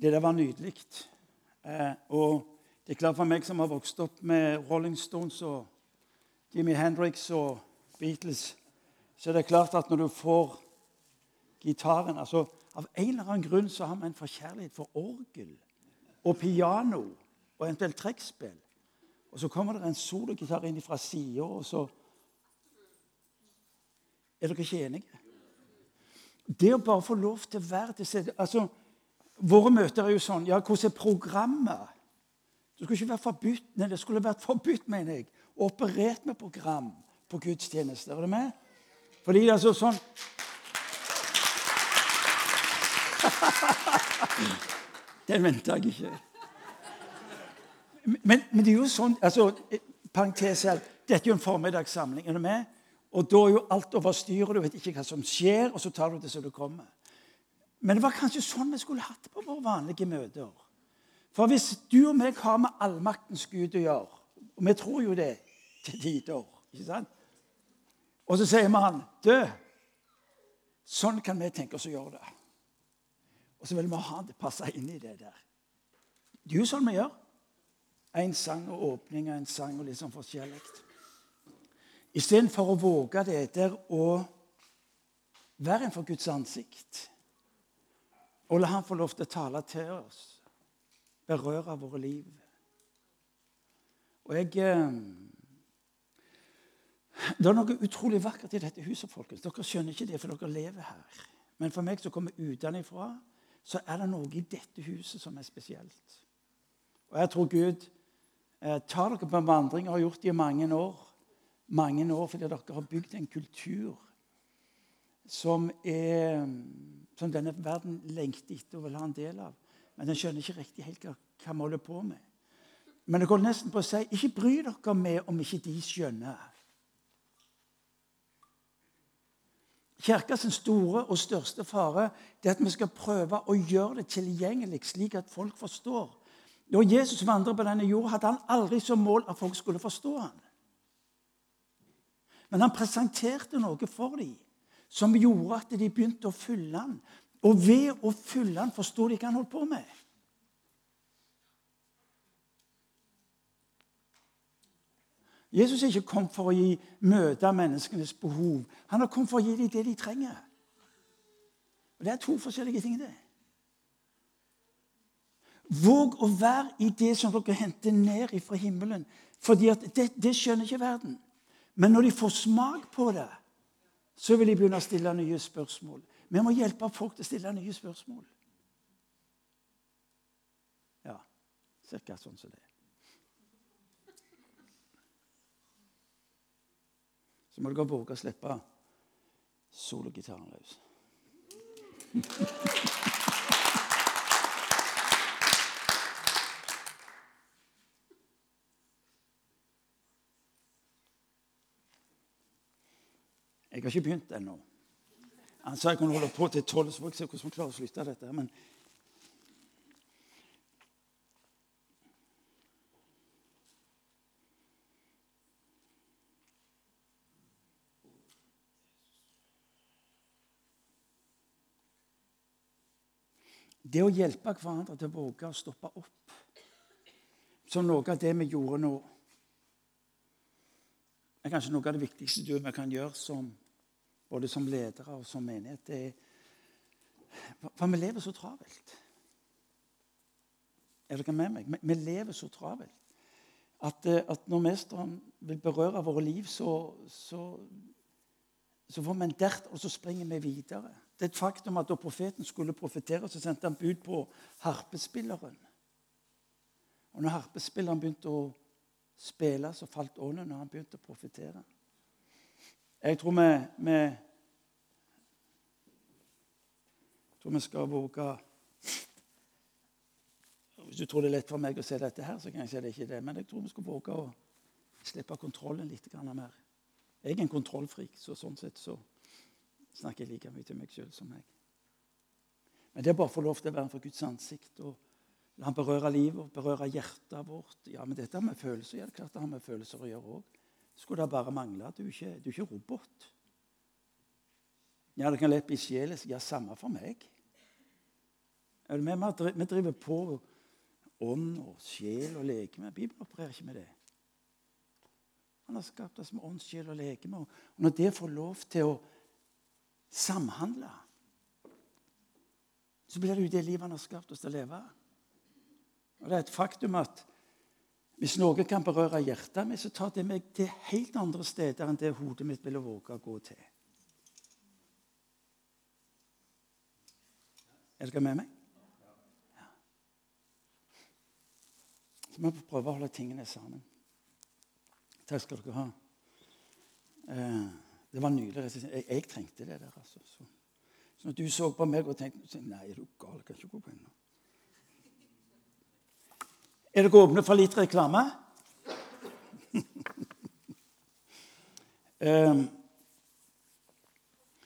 Det der var nydelig. Eh, og det er klart for meg som har vokst opp med Rolling Stones og Jimmy Hendrix og Beatles, så er det klart at når du får gitaren altså Av en eller annen grunn så har vi en forkjærlighet for orgel og piano og eventuelt trekkspill. Og så kommer det en sologitar inn fra sida, og så Er dere ikke enige? Det å bare få lov til å være til stede altså, Våre møter er jo sånn Ja, hvordan er programmet? Det skulle ikke være forbudt, nei, det skulle vært forbudt, mener jeg, å operere med program på gudstjenester. Er du med? Fordi det er så sånn Den venta jeg ikke. Men, men, det er jo sånn altså, Parentes her. Dette er jo en formiddagssamling. Er du med? Og da er jo alt over styr, du vet ikke hva som skjer, og så tar du det som det kommer. Men det var kanskje sånn vi skulle hatt det på våre vanlige møter. For hvis du og meg har med allmaktens Gud å gjøre, og vi tror jo det til tider ikke sant? Og så sier vi han, du, sånn kan vi tenke oss å gjøre det. Og så vil vi ha det passe inn i det der. Det er jo sånn vi gjør. En sang og åpning av en sang og litt sånn forskjellig. Istedenfor å våge det der å være en for Guds ansikt og la Han få lov til å tale til oss, berøre våre liv. Og jeg eh, Det er noe utrolig vakkert i dette huset, folkens. Dere skjønner ikke det, for dere lever her. Men for meg som kommer utenfra, så er det noe i dette huset som er spesielt. Og jeg tror Gud eh, tar dere på en vandring og har gjort det i mange år. Mange år fordi dere har bygd en kultur som, er, som denne verden lengter etter og vil ha en del av. Men den skjønner ikke riktig helt hva, hva vi holder på med. Men det går nesten på å si ikke bry dere med om ikke de skjønner. Kirkas store og største fare er at vi skal prøve å gjøre det tilgjengelig, slik at folk forstår. Da Jesus vandret på denne jord, hadde han aldri som mål at folk skulle forstå ham. Men han presenterte noe for dem som gjorde at de begynte å fylle ham. Og ved å fylle ham forsto de hva han holdt på med. Jesus er ikke kommet for å gi, møte menneskenes behov. Han har kommet for å gi dem det de trenger. Og Det er to forskjellige ting. det. Våg å være i det som dere henter ned fra himmelen. Fordi det, det, skjønner ikke verden. Men når de får smak på det, så vil de begynne å stille nye spørsmål. Vi må hjelpe folk til å stille nye spørsmål. Ja, cirka sånn som det. så må dere våge å slippe sologitaren løs. Jeg har ikke begynt ennå. Han sa jeg kunne holde på til tolv, så får jeg se hvordan vi klarer å slutte dette. Men Det å hjelpe hverandre til å våge å stoppe opp, som noe av det vi gjorde nå, er kanskje noe av det viktigste du vi kan gjøre som, både som ledere og som menighet. Det er, for vi lever så travelt. Er dere med meg? Vi lever så travelt at, eh, at når Mesteren vil berøre våre liv, så, så, så får vi en dert, og så springer vi videre. Det er et faktum at da profeten skulle profetere, så sendte han bud på harpespilleren. Og når harpespilleren begynte å spille, så falt ånden når han begynte å profetere. Jeg tror vi, vi, tror vi skal våge Hvis du tror det er lett for meg å se dette her, så kan jeg si det ikke det. Men jeg tror vi skal våge å slippe kontrollen litt mer. Jeg er en kontrollfrik, så sånn sett så snakker jeg like mye til meg sjøl som meg. Men det er bare å få lov til å være for Guds ansikt og la han berøre livet og berøre hjertet vårt. Ja, men dette har med følelser å gjøre. Klart det har med følelser å gjøre òg. Skulle det bare mangle. Du er ikke, du er ikke robot. Ja, det kan lett bli sjel. Ja, samme for meg. Vi driver på ånd og sjel og legeme. Bibelen opererer ikke med det. Han har skapt oss med ånd, sjel og legeme. Og når det får lov til å samhandle, så blir det jo det livet han har skapt oss til å leve. Og Det er et faktum at hvis noe kan berøre hjertet mitt, så tar det meg til helt andre steder enn det hodet mitt ville våge å gå til. Er dere med meg? Ja. Så vi får prøve å holde tingene sammen. Takk skal dere ha. Eh, det var nydelig. Jeg, jeg trengte det der. altså. Så, så når du så på meg og tenkte Nei, er du gal? Jeg kan ikke gå på ennå. Er dere åpne for litt reklame? um,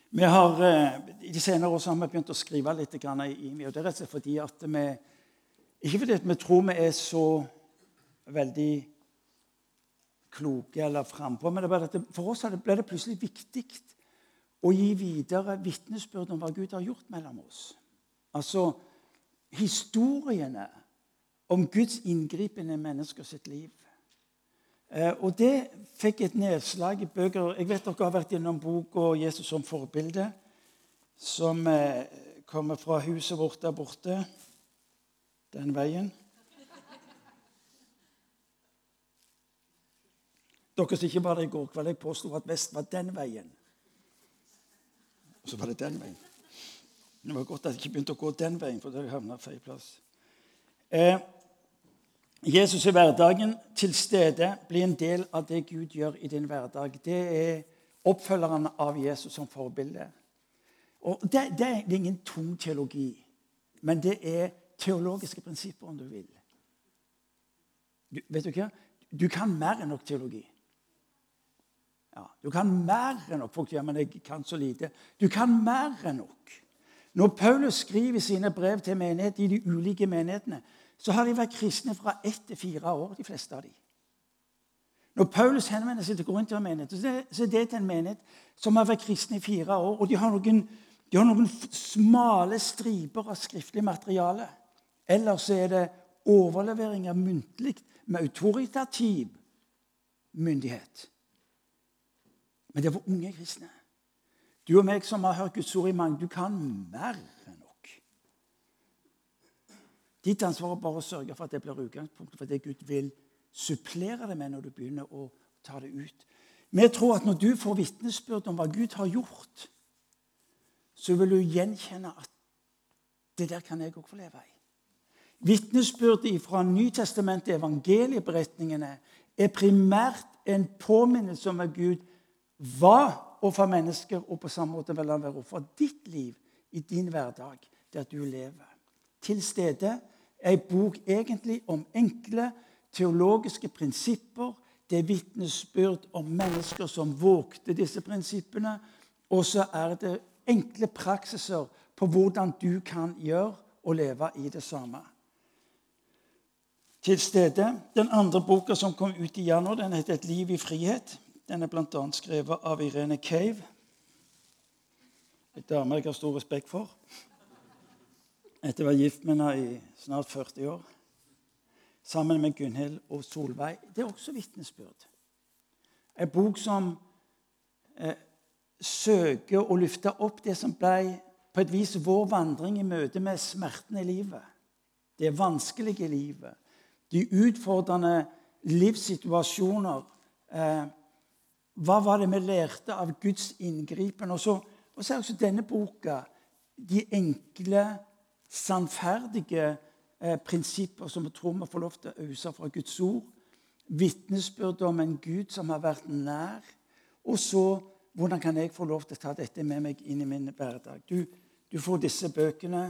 vi har, I de senere år har vi begynt å skrive litt i IMI. og Det er rett og slett fordi at vi Ikke fordi vi tror vi er så veldig kloke eller frampå, men det for oss ble det plutselig viktig å gi videre vitnesbyrd om hva Gud har gjort mellom oss. Altså historiene om Guds inngripen i mennesker sitt liv. Eh, og det fikk et nedslag i bøker. Jeg vet dere har vært gjennom boka 'Jesus som forbilde', som eh, kommer fra huset vårt der borte. Den veien. Dere som ikke var der i går kveld, jeg påsto at vest var den veien. Og så var det den veien. Det var godt at jeg ikke begynte å gå den veien, for da havna jeg feil plass. Eh, Jesus i hverdagen, til stede, blir en del av det Gud gjør i din hverdag. Det er oppfølgeren av Jesus som forbilde. Og det, det, er ingen tung teologi, men det er teologiske prinsipper, om du vil. Du, vet du hva? Du kan mer enn nok teologi. Ja, du kan mer enn nok. Folk sier men jeg kan så lite. Du kan mer enn nok. Når Paulus skriver sine brev til menighet i de ulike menighetene, så har de vært kristne fra ett til fire år, de fleste av dem. Når Paulus henvender seg til Korintermenigheten, så er det til en menighet som har vært kristne i fire år. Og de har noen, de har noen smale striper av skriftlig materiale. Ellers er det overleveringer muntlig med autoritativ myndighet. Men det var unge kristne. Du og meg som har hørt Guds ord i mange, du kan mer Ditt ansvar er bare å sørge for at det blir utgangspunktet for det Gud vil supplere det med når du begynner å ta det ut. Vi tror at når du får vitnesbyrd om hva Gud har gjort, så vil du gjenkjenne at det der kan jeg òg få leve i. Vitnesbyrdet fra Nytestamentet, evangelieberetningene, er primært en påminnelse om at Gud var overfor mennesker, og på samme måte vil han være overfor ditt liv i din hverdag, der du lever. Til stede ei bok egentlig om enkle teologiske prinsipper. Det er vitnesbyrd om mennesker som vågte disse prinsippene. Og så er det enkle praksiser på hvordan du kan gjøre og leve i det samme. Til stede. Den andre boka som kom ut i januar, den heter 'Et liv i frihet'. Den er bl.a. skrevet av Irene Cave, en dame jeg har stor respekt for etter å være gift med henne i snart 40 år, sammen med Gunhild og Solveig. Det er også vitnesbyrd. En bok som eh, søker å løfte opp det som ble på et vis vår vandring i møte med smerten i livet. Det vanskelige livet. De utfordrende livssituasjoner. Eh, hva var det vi lærte av Guds inngripen? Og så, og så er også denne boka de enkle sannferdige eh, prinsipper som vi tror vi får lov til å ause fra Guds ord. Vitnesbyrd om en Gud som har vært nær. Og så hvordan kan jeg få lov til å ta dette med meg inn i min hverdag? Du, du får disse bøkene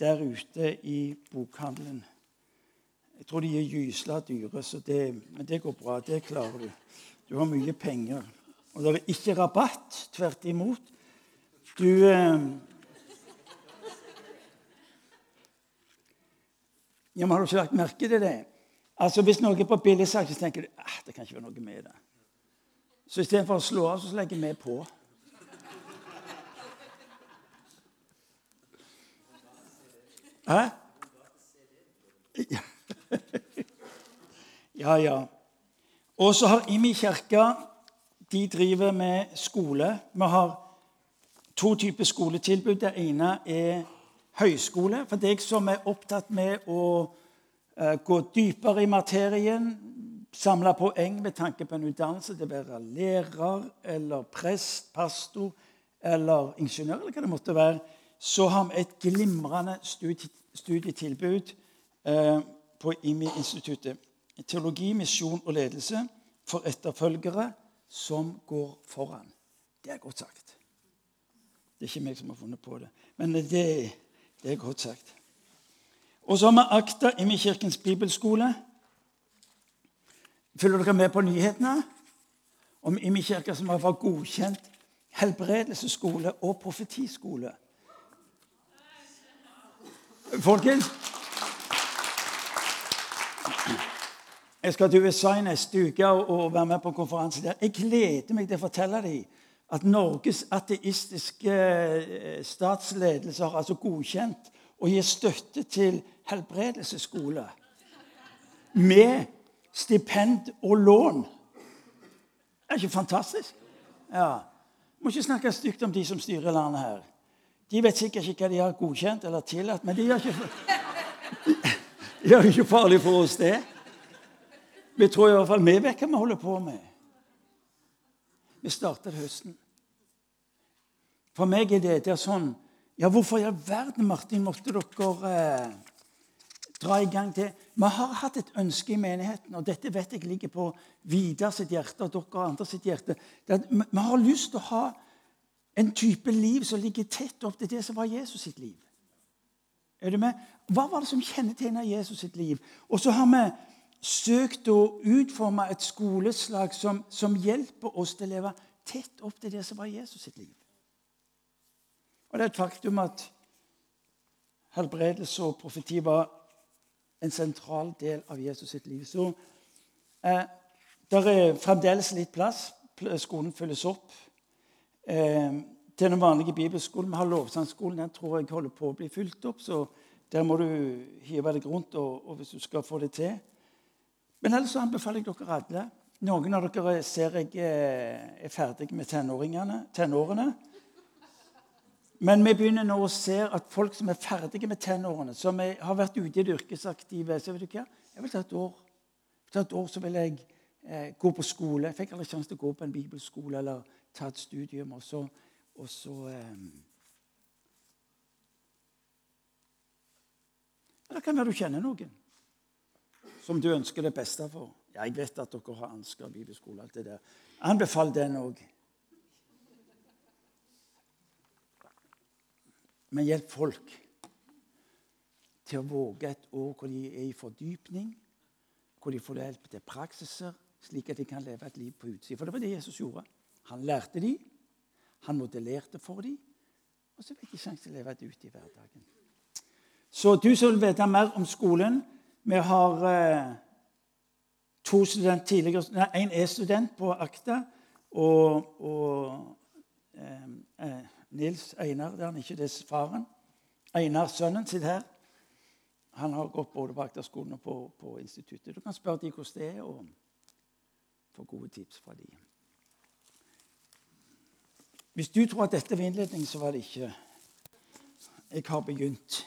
der ute i bokhandelen. Jeg tror de er gysla dyre, så det, men det går bra. Det klarer du. Du har mye penger. Og det er ikke rabatt. Tvert imot. Du, eh, Ja, men Har du ikke lagt merke til det? Altså, Hvis noe er på billigsalg, så tenker du ah, det kan ikke være noe med det. Så istedenfor å slå av, så legger vi på. Hæ? Ja, ja. Og så har Imi kirke de driver med skole. Vi har to typer skoletilbud. Det ene er høyskole. For deg som er opptatt med å uh, gå dypere i materien, samle poeng med tanke på en utdannelse, det være lærer eller prest, pastor eller ingeniør, eller hva det måtte være, så har vi et glimrende studietilbud uh, på IMI-instituttet. Teologi, misjon og ledelse for etterfølgere som går foran. Det er godt sagt. Det er ikke meg som har funnet på det, men det, det er godt sagt. Og så har vi Akta kirkens bibelskole. Følger dere med på nyhetene om Imekirka som har vært godkjent helbredelsesskole og profetiskole? Folkens Jeg skal til USA neste uke og være med på konferanse der. Jeg gleder meg til å fortelle dem at Norges ateistiske eh, statsledelse har altså godkjent å gi støtte til helbredelsesskole med stipend og lån. Det er ikke fantastisk? Ja. Må ikke snakke stygt om de som styrer landet her. De vet sikkert ikke hva de har godkjent eller tillatt, men de gjør ikke, de gjør ikke farlig for oss, det. Vi tror i hvert fall vi vet hva vi holder på med. Vi starter høsten. For meg er det, det sånn Ja, hvorfor i all verden, Martin, måtte dere eh, dra i gang det? Vi har hatt et ønske i menigheten, og dette vet jeg ligger på Vidar sitt hjerte og dere andre sitt hjerte. vi har lyst til å ha en type liv som ligger tett opp til det som var Jesus sitt liv. Er du med? Hva var det som kjennetegna Jesus sitt liv? Og så har vi søkt å utforme et skoleslag som, som, hjelper oss til å leve tett opp til det som var Jesus sitt liv. Og det er et faktum at helbredelse og profeti var en sentral del av Jesus sitt liv. Så eh, det er fremdeles litt plass. Skolen fylles opp. Eh, til den vanlige bibelskolen. Vi har lovsangskolen. Den tror jeg holder på å bli fylt opp. Så der må du hive deg rundt og, og hvis du skal få det til. Men ellers så anbefaler jeg dere alle. Noen av dere ser jeg eh, er ferdig med tenårene. Men vi begynner nå å se at folk som er ferdige med tenårene, som er, har vært ute i det yrkesaktive så vet du hva? Jeg vil ta et år. Ta et år så vil jeg eh, gå på skole. Jeg fikk aldri sjanse til å gå på en bibelskole eller ta et studium. Og så, og så eh, Det kan være du kjenner noen som du ønsker det beste for. Jeg vet at dere har Ansgar bibelskole. alt det der. Anbefal den òg. Men hjelp folk til å våge et år hvor de er i fordypning, hvor de får hjelp til praksiser, slik at de kan leve et liv på utsida. For det var det Jesus gjorde. Han lærte dem, han modellerte for dem, og så fikk de sjansen til å leve det ute i hverdagen. Så du som vil vite mer om skolen vi har eh, to student tidligere, nei, En er student på AKTA. Og, og eh, eh, Nils Einar det er han ikke, det er faren. Einar, sønnen, sitter her. Han har gått både på AKTA-skolen og på, på, instituttet. Du kan spørre dem hvordan det er, og få gode tips fra dem. Hvis du tror at dette var innledning, så var det ikke. Jeg har begynt.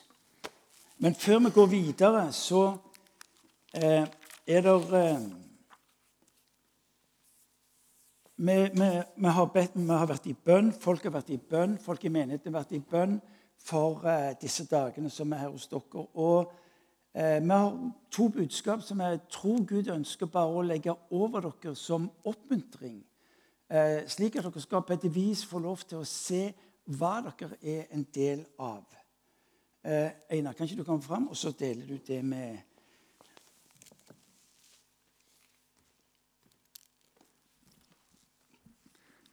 Men før vi går videre, så eh, er det eh, vi, vi, vi, har bedt, vi, har vært i bønn, folk har vært i bønn, folk i menigheten har vært i bønn for eh, disse dagene som er her hos dere. Og eh, vi har to budskap som jeg tror Gud ønsker bare å legge over dere som oppmuntring. Eh, slik at dere skal på et vis få lov til å se hva dere er en del av. Eh, Einar, kan ikke du komme fram, og så deler du det med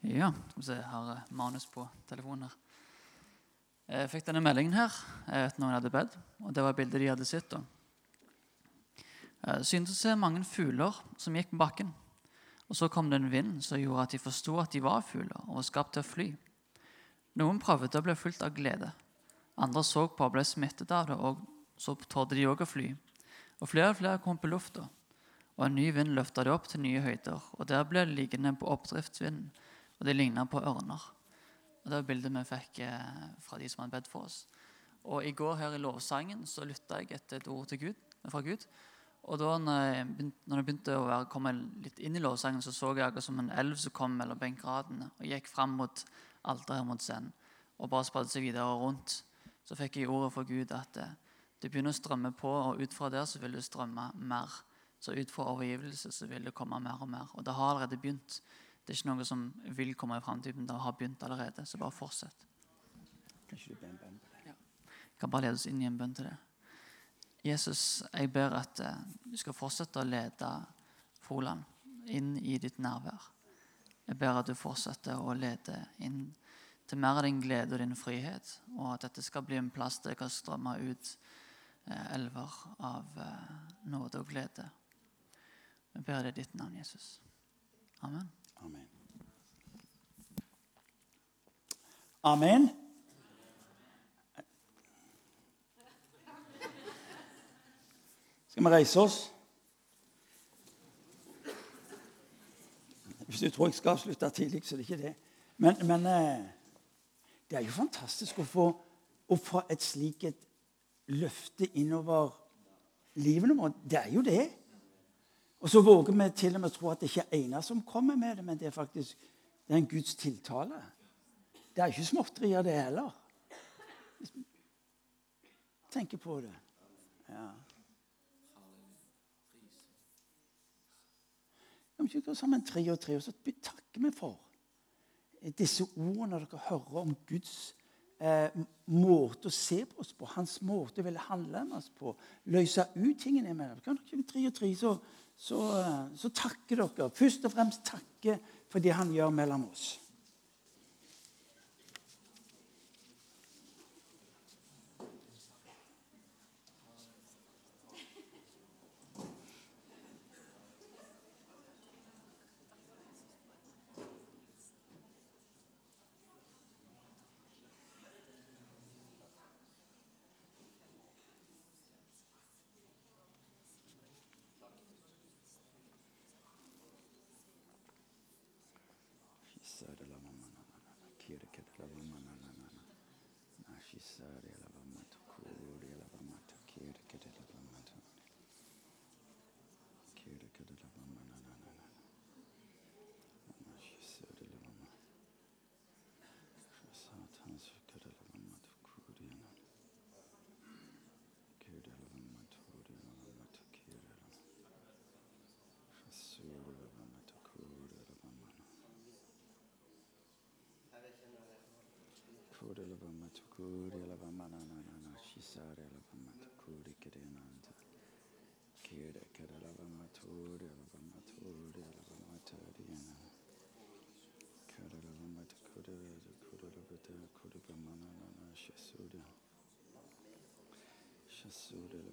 Ja, jeg har eh, manus på telefonen her. Jeg fikk denne meldingen her etter noen hadde bedt, og det var bildet de hadde sett. Det syntes å se mange fugler som gikk på bakken. Og Så kom det en vind som gjorde at de forsto at de var fugler og var skapt til å fly. Noen prøvde å bli fulgt av glede. Andre så på og ble smittet av det og Så torde de òg å fly. Og flere og flere kom på lufta. Og en ny vind løfta de opp til nye høyder. Og der ble de liggende på oppdriftsvinden, og de ligna på ørner. Og Det var bildet vi fikk eh, fra de som hadde bedt for oss. Og I går her i lovsangen så lytta jeg etter et ord Gud, fra Gud. Og da når jeg begynte, å komme litt inn i lovsangen, så så jeg akkurat som en elv som kom mellom benkradene og gikk fram mot alteret mot scenen og bare spadde seg videre rundt. Så fikk jeg ordet fra Gud at det, det begynner å strømme på, og ut fra der så vil det strømme mer. Så ut fra overgivelse så vil det komme mer og mer. Og det har allerede begynt. Det er ikke noe som vil komme i framtiden. Det har begynt allerede. Så bare fortsett. Kan ikke du be en bønn på det? Jeg kan bare lede oss inn i en bønn til det. Jesus, jeg ber at eh, du skal fortsette å lede Froland inn i ditt nærvær. Jeg ber at du fortsetter å lede inn til mer av din glede og din frihet, og at dette skal bli en plass der det kan strømme ut eh, elver av eh, nåde og glede. Jeg ber det i ditt navn, Jesus. Amen. Amen. Amen. Skal vi reise oss? Hvis du tror jeg skal slutte tidlig, så er det ikke det. Men, men eh, det er jo fantastisk å få, å få et slikt løfte innover livet vårt. Det er jo det. Og så våger vi til og med å tro at det ikke er ene som kommer med det, men det er faktisk det er en Guds tiltale. Det er ikke småtterier, det heller. Tenker på det. Ja. Vi ikke gå sammen tre og tre, og så takker vi for disse ordene dere hører om Guds eh, måte å se på oss på, hans måte å ville handle med oss på, løse ut tingene med. Kan dere tre og tre, så, så, eh, så takker dere. Først og fremst takke for det han gjør mellom oss. kore la ba mata kore la ba mana na na na shi sare la ba mata kore kere na ta kere kere la ba mata kore la ba mata kore la ba mata ri na kere la ba mata kore la kore la ba ta kore ba mana na na shi sure shi sure la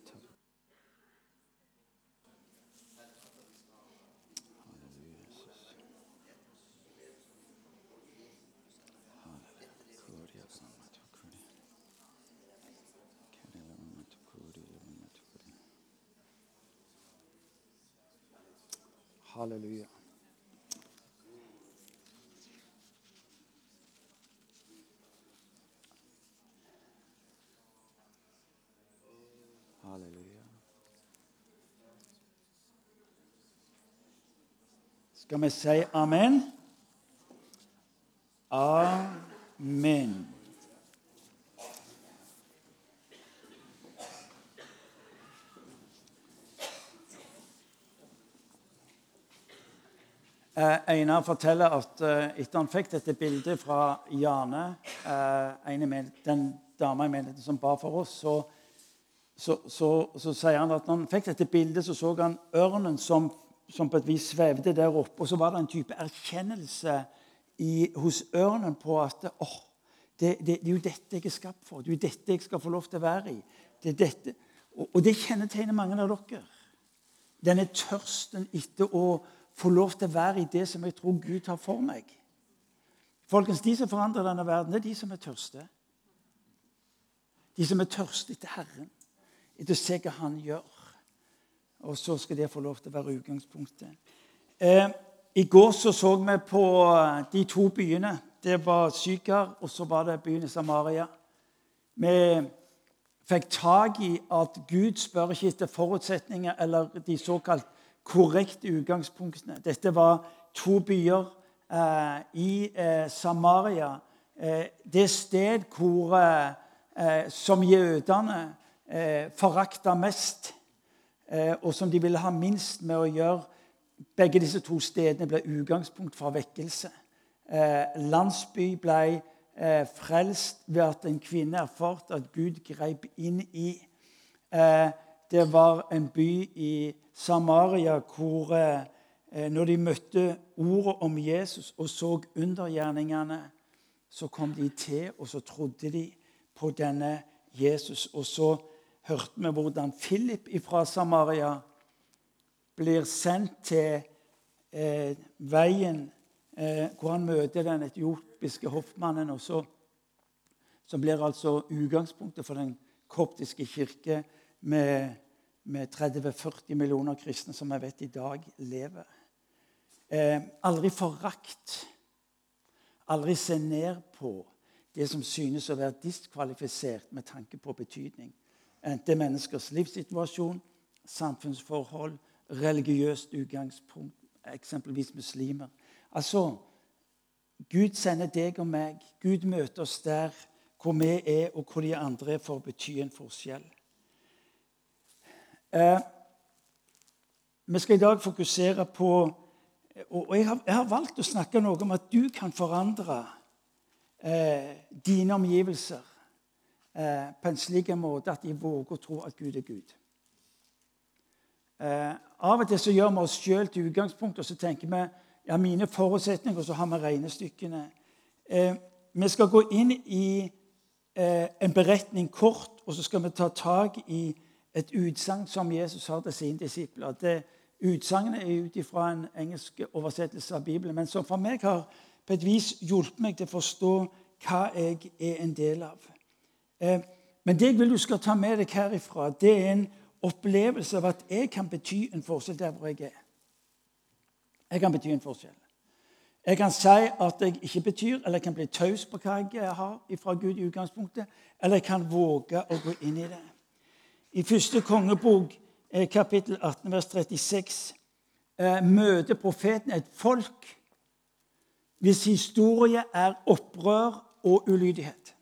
Halleluja. Halleluja. Skal vi si amen? Amen. Eh, Einar forteller at eh, etter han fikk dette bildet fra Jane, eh, den dama i menigheten som ba for oss, så så, så, så, sier han at når han fikk dette bildet, så så han ørnen som, som på et vis svevde der oppe. Og så var det en type erkjennelse i, hos ørnen på at åh, det, det, det, er jo dette jeg er skapt for. Det er jo dette jeg skal få lov til å være i. Det er dette. Og, og det kjennetegner mange av dere. Denne tørsten etter å få lov til å være i det som jeg tror Gud har for meg. Folkens, De som forandrer denne verden, er de som er tørste. De som er tørste etter Herren, etter å se hva Han gjør. Og så skal det få lov til å være utgangspunktet. Eh, I går så, så vi på de to byene. Det var Sykar, og så var det byen Samaria. Vi fikk tak i at Gud spør ikke etter forutsetninger eller de såkalt korrekte utgangspunktet. Dette var to byer eh, i eh, Samaria. Eh, det sted hvor, eh, eh, som jødene eh, forakta mest, og som de ville ha minst med å gjøre. Begge disse to stedene ble utgangspunkt for vekkelse. landsby ble frelst ved at en kvinne erfarte at Gud greip inn i. Det var en by i Samaria hvor eh, når de møtte ordet om Jesus og så undergjerningene, så kom de til, og så trodde de på denne Jesus. Og så hørte vi hvordan Philip fra Samaria blir sendt til eh, veien eh, hvor han møter den etiopiske hoffmannen. og så, som blir altså utgangspunktet for den koptiske kirke med, med 30-40 millioner kristne som jeg vet i dag lever. Eh, aldri forakt. Aldri se ned på det som synes å være diskvalifisert med tanke på betydning. Enten menneskers livssituasjon, samfunnsforhold, religiøst utgangspunkt, eksempelvis muslimer. Altså, Gud sender deg og meg. Gud møter oss der hvor vi er, og hvor de andre er, for å bety en forskjell. Eh, vi skal i dag fokusere på og jeg har, jeg har, valgt å snakke noe om at du kan forandre eh, dine omgivelser eh, på en slik måte at de våger å tro at Gud er Gud. Eh, av og til så gjør vi oss sjøl til utgangspunkt, og så tenker vi ja, mine forutsetninger, og så har vi regnestykkene. Eh, vi skal gå inn i eh, en beretning kort, og så skal vi ta tak i et utsagn som Jesus har til sine disipler. Det Utsagnet er ut fra en engelsk oversettelse av Bibelen, men som for meg har på et vis hjulpet meg til å forstå hva jeg er en del av. Eh, men det jeg vil du skal ta med deg herifra, det er en opplevelse av at jeg kan bety en forskjell der hvor jeg er. Jeg kan bety en forskjell. Jeg kan si at jeg ikke betyr, eller jeg kan bli taus på hva jeg har fra Gud i utgangspunktet, eller jeg kan våge å gå inn i det. I første kongebok, eh, kapittel 18, vers 36, eh, møter profeten et folk hvis historie er opprør og ulydighet.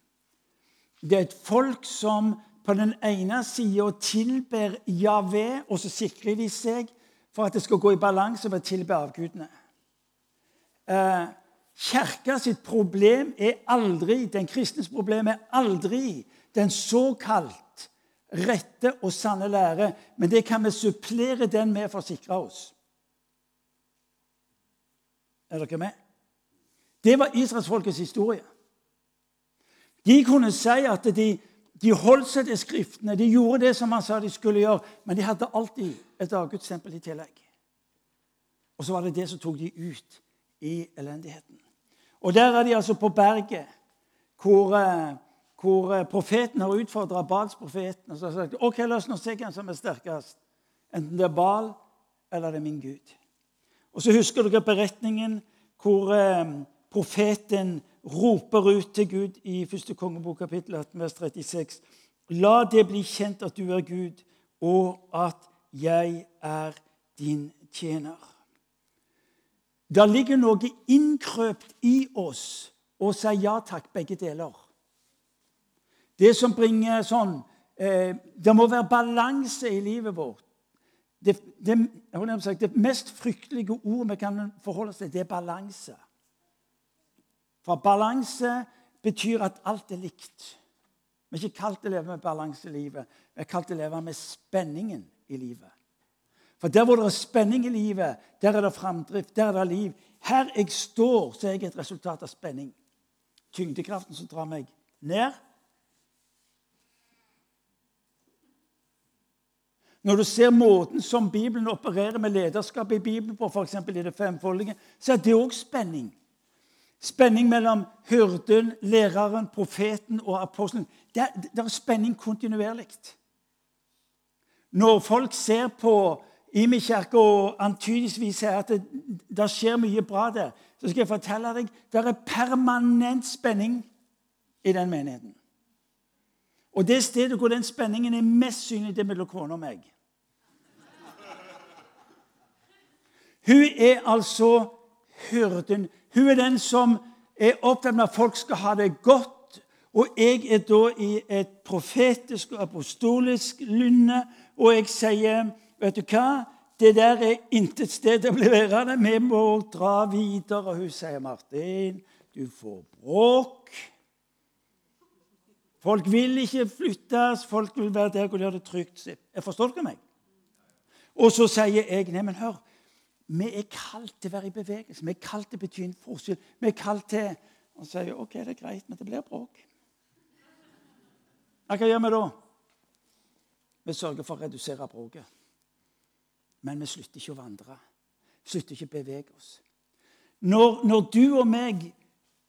Det er et folk som på den ene sida tilber Javé, og så sikrer de seg for at det skal gå i balanse med å tilbe avgudene. Eh, Kirka sitt problem er aldri, Den kristnes problem er aldri den såkalt rette og sanne lære, men det kan vi supplere den med for å sikre oss. Er dere med? Det var israelsfolkets historie. De kunne si at de, de holdt seg til Skriftene, de gjorde det som han sa de skulle gjøre, men de hadde alltid et avgudstempel i tillegg. Og så var det det som tok de ut i elendigheten. Og der er de altså på berget, hvor, eh, hvor eh, profeten har utfordra Bals-profeten og så har sagt ok, la oss nå se hvem som er sterkest. Enten det er Bal eller det er min Gud. Og så husker dere beretningen hvor eh, profeten roper ut til Gud i 1. kongebok kapittel 18, vers 36. La det bli kjent at du er Gud, og at jeg er din tjener. Det ligger noe innkrøpt i oss å si ja takk, begge deler. Det som bringer sånn eh, Det må være balanse i livet vårt. Det, det, det, mest fryktelige ordet vi kan forholde oss til, det er balanse. For balanse betyr at alt er likt. Vi er ikke kalt til å leve med balanse i livet. Vi er kalt til å leve med spenningen i livet. For der hvor det er spenning i livet, der er det framdrift, der er det liv. Her jeg står, så er jeg et resultat av spenning. Tyngdekraften som drar meg ned. Når du ser måten som Bibelen opererer med lederskap i Bibelen på, f.eks. i det femfoldige, så er det òg spenning. Spenning mellom hyrden, læreren, profeten og apostelen. Det er, det er spenning kontinuerlig. Når folk ser på Imi kirke og antydningsvis sier at det, det, skjer mye bra der, så skal jeg fortelle deg det er permanent spenning i den menigheten. Og det stedet hvor den spenningen er mest synlig, det er mellom kona og meg. Hun er altså hyrden. Hun er den som er opptatt med at folk skal ha det godt. Og jeg er da i et profetisk og apostolisk lynne, og jeg sier Vet du hva? Det der er intet sted å bli værende. Vi må dra videre. Og hun sier, 'Martin, du får bråk.' Folk vil ikke flyttes. Folk vil være der hvor de har det trygt. Jeg forstår dere meg? Og så sier jeg, 'Nei, men hør. Vi er kalt til å være i bevegelse. Vi er kalt til å bety en forskjell. Vi er kalt til Og sier 'OK, det er greit, men det blir bråk.' Hva gjør vi da? Vi sørger for å redusere bråket. Men vi slutter ikke å vandre. Slutter ikke å bevege oss. Når, når du og meg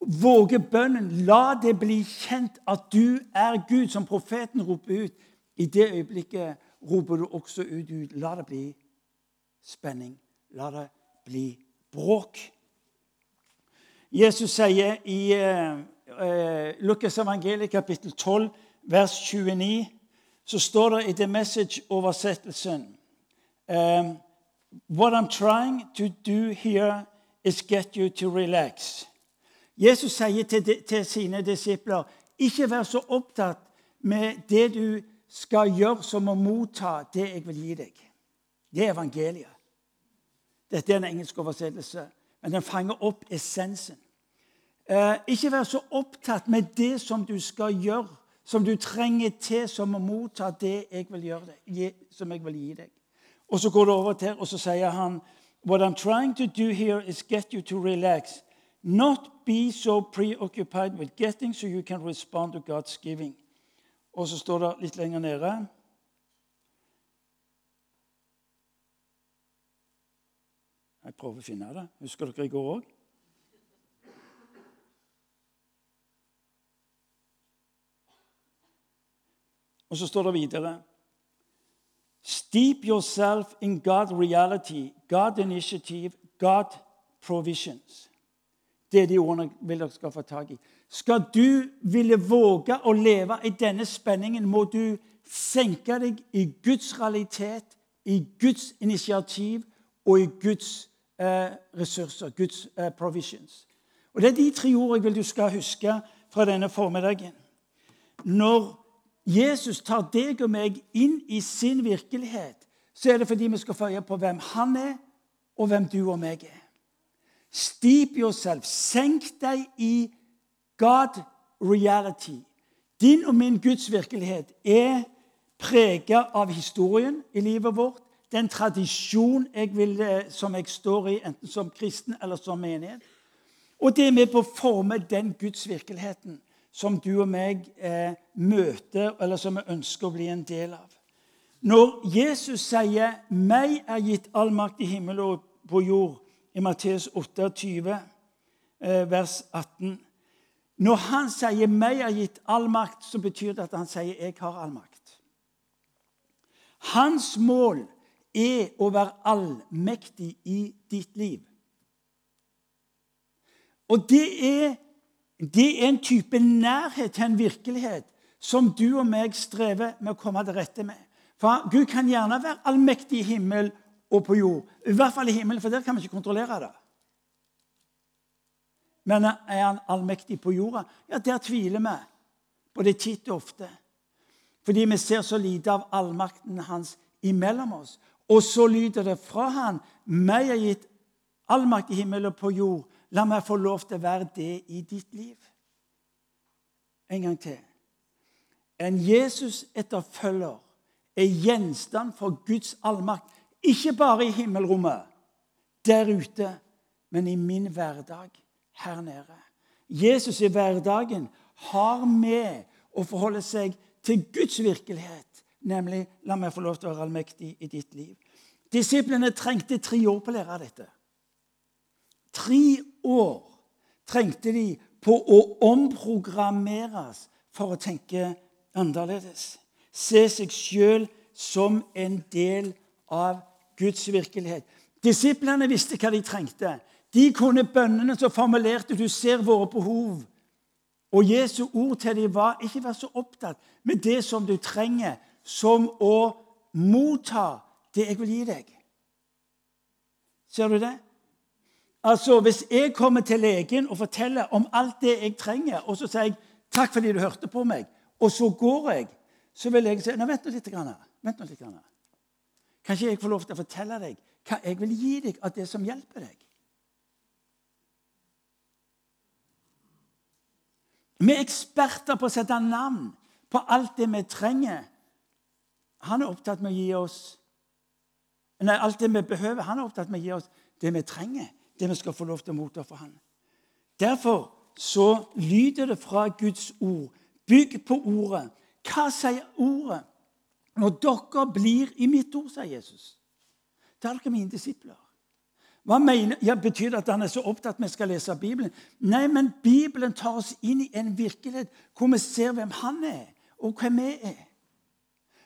våger bønnen, la det bli kjent at du er Gud, som profeten roper ut. I det øyeblikket roper du også ut, Gud. La det bli spenning. La det bli bråk. Jesus sier i eh Lukas evangeliet kapittel 12, vers 29, så står det i The Message-oversettelsen Um, what I'm trying to do here is get you to relax. Jesus sier til, til sine disipler ikke vær så opptatt med det du skal gjøre, som å motta det jeg vil gi deg. Det er evangeliet. Dette er en engelsk oversettelse, men den fanger opp essensen. Eh, ikke vær så opptatt med det som du skal gjøre, som du trenger til som å motta det jeg vil gjøre deg, som jeg vil gi deg. Og så går det over til, og så sier han What I'm trying to do here is get you to relax. Not be so preoccupied with getting so you can respond to God's giving. Og så står det litt lenger nede Jeg prøver å finne det. Husker dere i går òg? Og så står det videre Steep yourself in God reality, God initiative, God provisions. Det er de ordene vil dere skal få tak i. Skal du ville våge å leve i denne spenningen, må du senke deg i Guds realitet, i Guds initiativ og i Guds eh, ressurser, Guds eh, provisions. Og Det er de tre ordene jeg vil du skal huske fra denne formiddagen. Når Jesus tar deg og meg inn i sin virkelighet, så er det fordi vi skal få øye på hvem han er, og hvem du og meg er. Steep yourself. Senk deg i God reality. Din og min Guds virkelighet er prega av historien i livet vårt, den tradisjon jeg vil, eh, som jeg står i, enten som kristen eller som menighet. Og det er med på å forme den Guds virkeligheten som du og meg eh, møter, eller som vi ønsker å bli en del av. Når Jesus sier 'meg er gitt all makt i himmel og på jord' i Matteus 28, eh, vers 18 Når han sier 'meg er gitt all makt', så betyr det at han sier 'jeg har all makt'. Hans mål er å være allmektig i ditt liv. Og det er det er en type nærhet til en virkelighet som du og meg strever med å komme til rette med. For Gud kan gjerne være allmektig i himmel og på jord. I hvert fall i himmelen, for der kan vi ikke kontrollere det. Men er han allmektig på jorda? Ja, der tviler vi på det titt og ofte. Fordi vi ser så lite av allmakten hans imellom oss. Og så lyder det fra han, meg er gitt allmakt i himmel og på jord. La meg få lov til å være det i ditt liv. En gang til. En Jesus-etterfølger er gjenstand for Guds allmakt. Ikke bare i himmelrommet, der ute, men i min hverdag her nede. Jesus i hverdagen har med å forholde seg til Guds virkelighet, nemlig 'la meg få lov til å være allmektig i ditt liv'. Disiplene trengte tre år på å lære dette. Tre år trengte de på å omprogrammeres for å tenke annerledes. Se seg sjøl som en del av Guds virkelighet. Disiplene visste hva de trengte. De kunne bønnene som formulerte 'Du ser våre behov'. Og Jesu ord til dem var ikke vær så opptatt med det som du trenger, som å motta det jeg vil gi deg. Ser du det? Altså, Hvis jeg kommer til legen og forteller om alt det jeg trenger, og så sier jeg 'takk fordi du hørte på meg', og så går jeg, så vil jeg si Nå, vent nå litt. Grann, Vent nå litt. Kan ikke jeg få lov til å fortelle deg hva jeg vil gi deg av det som hjelper deg? Vi er eksperter på å sette navn på alt det vi trenger. Han er opptatt med å gi oss Nei, alt det vi behøver. Han er opptatt med å gi oss det vi trenger, det vi skal få lov til å motta for han. Derfor så lyder det fra Guds ord. Bygg på ordet. Hva sier ordet? Når dere blir i mitt ord, sier Jesus, da er dere mine disipler. Hva mener, ja, Betyr det at han er så opptatt vi skal lese Bibelen? Nei, men Bibelen tar oss inn i en virkelighet hvor vi ser hvem han er, og hvem vi er.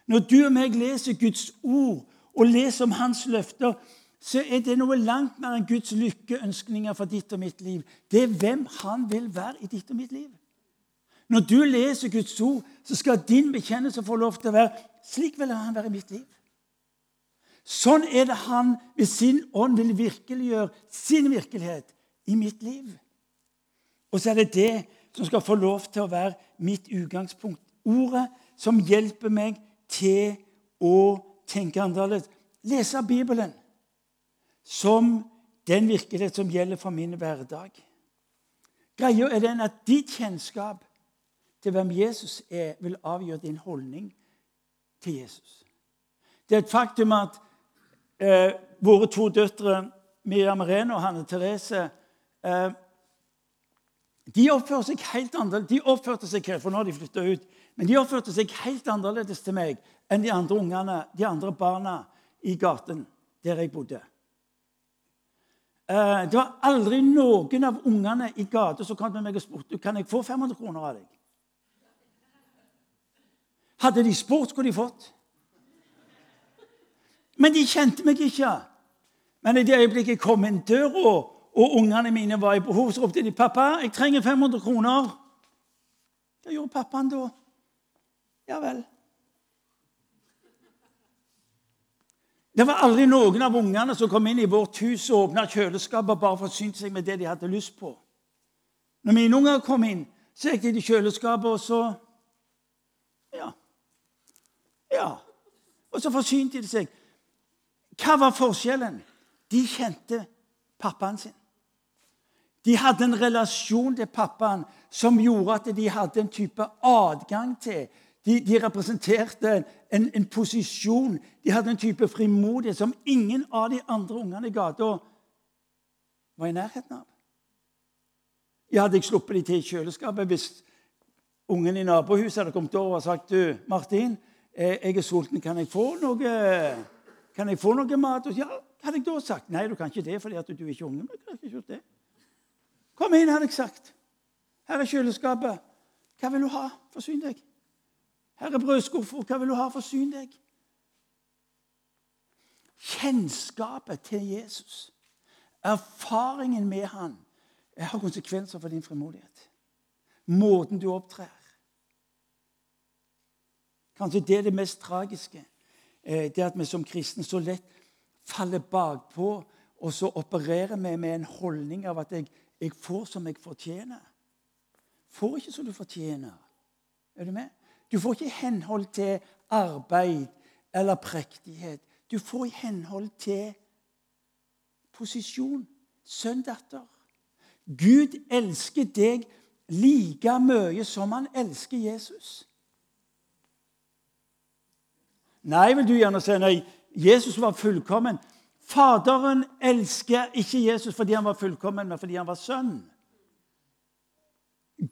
Når du og meg leser Guds ord og leser om hans løfter, så er det noe langt mer enn Guds lykkeønskninger for ditt og mitt liv. Det er hvem han vil være i ditt og mitt liv. Når du leser Guds ord, så skal din bekjennelse få lov til å være slik vil han være i mitt liv. Sånn er det han ved sin ånd vil virkeliggjøre sin virkelighet i mitt liv. Og så er det det som skal få lov til å være mitt utgangspunkt. Ordet som hjelper meg til å tenke annerledes. Lese Bibelen som den virkelighet som gjelder for min hverdag. Greia er den at ditt kjennskap til hvem Jesus er, vil avgjøre din holdning til Jesus. Det er et faktum at eh, våre to døtre, Miriam Rene og Hanne Therese eh, de oppførte seg helt annerledes. For nå har de flytta ut, men de oppførte seg helt annerledes til meg enn de andre ungene, de andre barna i gaten der jeg bodde. Eh, det var aldri noen av ungene i gata som kom til meg og spurte kan jeg få 500 kroner av deg. Hadde de spurt, skulle de fått. Men de kjente meg ikke. Men i det øyeblikket jeg kom inn døra, og ungene mine var i behov, så ropte de 'Pappa, jeg trenger 500 kroner.' Hva gjorde pappaen da? Ja vel. Det var aldri noen av ungene som kom inn i vårt hus og åpna kjøleskapet bare for å forsyne seg med det de hadde lyst på. Når mine unger kom inn, så gikk de til kjøleskapet, og så Ja. Ja. Og så forsynte de seg. Hva var forskjellen? De kjente pappaen sin. De hadde en relasjon til pappaen som gjorde at de hadde en type adgang til. De, de representerte en, en, posisjon. De hadde en type frimodighet som ingen av de andre ungene i gata var i nærheten av. Jeg hadde ikke sluppet de til i kjøleskapet hvis ungen i nabohuset hadde kommet over og sagt du, Martin, jeg er sulten. Kan jeg få noe kan jeg få noe mat? Ja, hadde jeg da sagt. Nei, du kan ikke det fordi at du er ikke unge. Men kan ikke gjort det. Kom inn, hadde jeg sagt. Her er kjøleskapet. Hva vil du ha? Forsyn deg. Her er brødskuffer. Hva vil du ha? Forsyn deg. Kjennskapet til Jesus, erfaringen med han, har konsekvenser for din frimodighet. Måten du opptrer. Kanskje det er det mest tragiske. Eh, det at vi som kristne så lett faller bakpå, og så opererer vi med en holdning av at jeg, jeg får som jeg fortjener. Får ikke som du fortjener. Er du med? Du får ikke i henhold til arbeid eller prektighet. Du får i henhold til posisjon. Sønn, datter. Gud elsker deg like mye som han elsker Jesus. Nei, vil du gjerne si. Nei, Jesus var fullkommen. Faderen elsker ikke Jesus fordi han var fullkommen, men fordi han var sønn.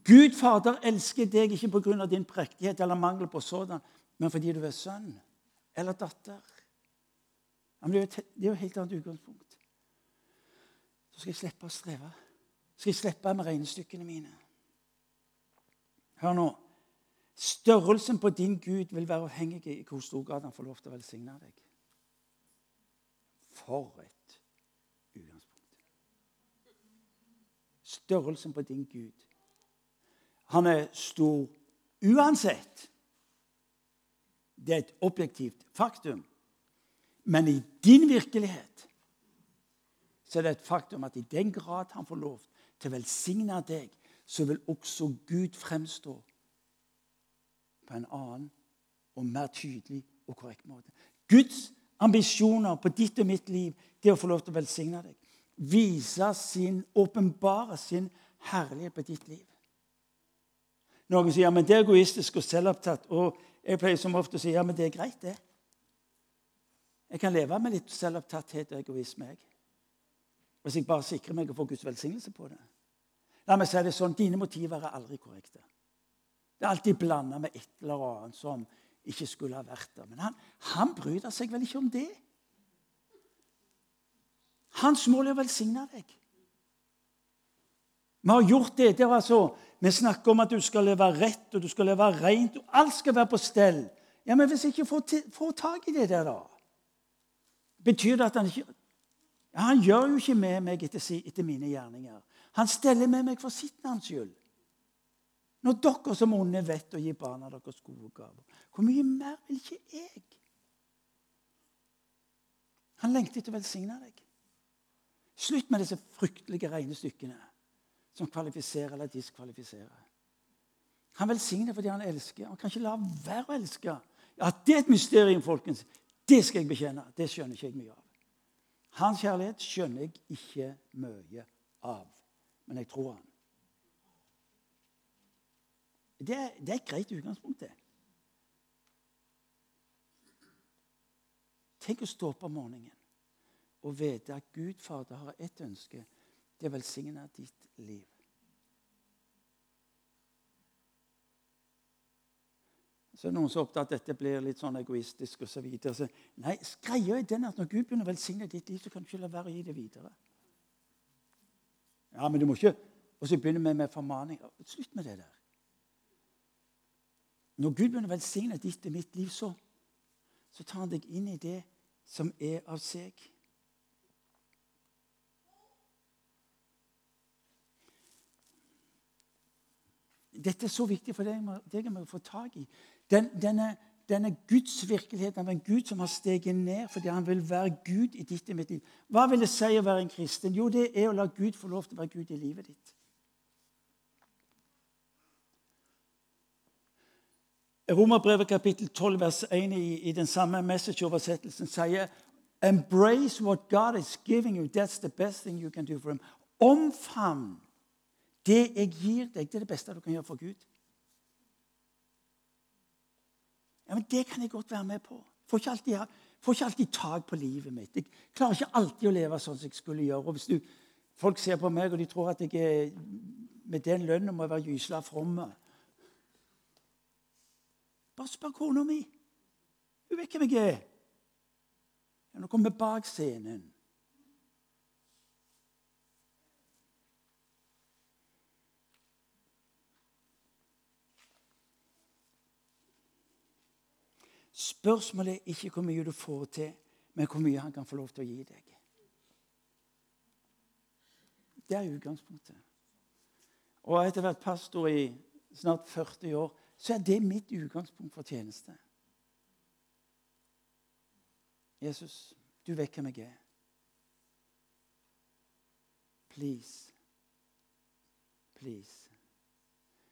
Gud Fader elsker deg ikke pga. din prektighet eller mangel på sådan, men fordi du er sønn eller datter. Det er jo et helt annet utgangspunkt. Så skal jeg slippe å streve. Skal jeg slippe med regnestykkene mine. Hør nå. Størrelsen på din Gud vil være avhengig i hvor stor grad han får lov til å velsigne deg. For et utgangspunkt. Størrelsen på din Gud. Han er stor uansett. Det er et objektivt faktum. Men i din virkelighet så er det et faktum at i den grad han får lov til å velsigne deg, så vil også Gud fremstå en annen og mer tydelig og korrekt måte. Guds ambisjoner på ditt og mitt liv det er å få lov til å velsigne deg. Vise sin, åpenbare sin herlighet på ditt liv. Noen sier ja, men det er egoistisk og selvopptatt. Og jeg pleier som ofte å si ja, men det er greit, det. Jeg kan leve med litt selvopptatthet og egoisme. jeg. Hvis jeg bare sikrer meg å få Guds velsignelse på det. La meg si det sånn, Dine motiver er aldri korrekte. Det er alltid blanda med et eller annet som ikke skulle ha vært der. Men han, han bryr seg vel ikke om det? Hans mål er å velsigne deg. Vi har gjort det. det altså, vi snakker om at du skal leve rett og du skal leve rent. og Alt skal være på stell. Ja, Men hvis jeg ikke får, får tak i det der, da Betyr det at han ikke ja, Han gjør jo ikke med meg etter, etter mine gjerninger. Han steller med meg for sitt navns skyld. Når dere som onde vet å gi barna deres gode gaver, hvor mye mer vil ikke jeg? Han lengter etter å velsigne deg. Slutt med disse fryktelige regnestykkene som kvalifiserer eller diskvalifiserer. Han velsigner fordi han elsker. Han kan ikke la være å elske. Ja, Det er et mysterium, folkens. Det skal jeg bekjenne. Det skjønner ikke jeg mye av. Hans kjærlighet skjønner jeg ikke mye av, men jeg tror han. Det det er et greit utgangspunkt, det. Tenk å stå opp om morgenen og vite at Gud Fader har ett ønske. Det er å ditt liv. Så er det noen som er opptatt at dette blir litt sånn egoistisk osv. Så så, nei, greia er den at når Gud begynner å velsigne ditt liv, så kan du ikke la være å gi det videre. Ja, men du må ikke Og så begynner vi med formaning. Slutt med det der. Når Gud begynner å velsigne ditt og mitt liv, så, så tar han deg inn i det som er av seg. Dette er så viktig for deg, deg å få tak i. Den, denne, denne Guds virkelighet av en Gud som har steget ned fordi han vil være Gud i ditt og mitt liv. Hva vil det si å være en kristen? Jo, det er å la Gud få lov til å være Gud i livet ditt. Romerbrevet kapittel 12, vers 1 i, i den samme message-oversettelsen sier Embrace what God is giving you. That's the best thing you can do for him. Omfavn det jeg gir deg, det er det beste du kan gjøre for Gud. Ja, men Det kan jeg godt være med på. Får ikke alltid, får ikke alltid tak på livet mitt. Jeg klarer ikke alltid å leve sånn som jeg skulle gjøre. Og hvis du, Folk ser på meg og de tror at jeg er, med den lønnen må jeg være gysla from. Bare spør kona mi. Hun vet hvem jeg er. Nå kommer vi bak scenen. Spørsmålet er ikke hvor mye du får til, men hvor mye han kan få lov til å gi deg. Det er utgangspunktet. Og etter å ha vært pastor i snart 40 år, så er det mitt utgangspunkt for tjeneste. Jesus, du vet hvem jeg er. Please. Please.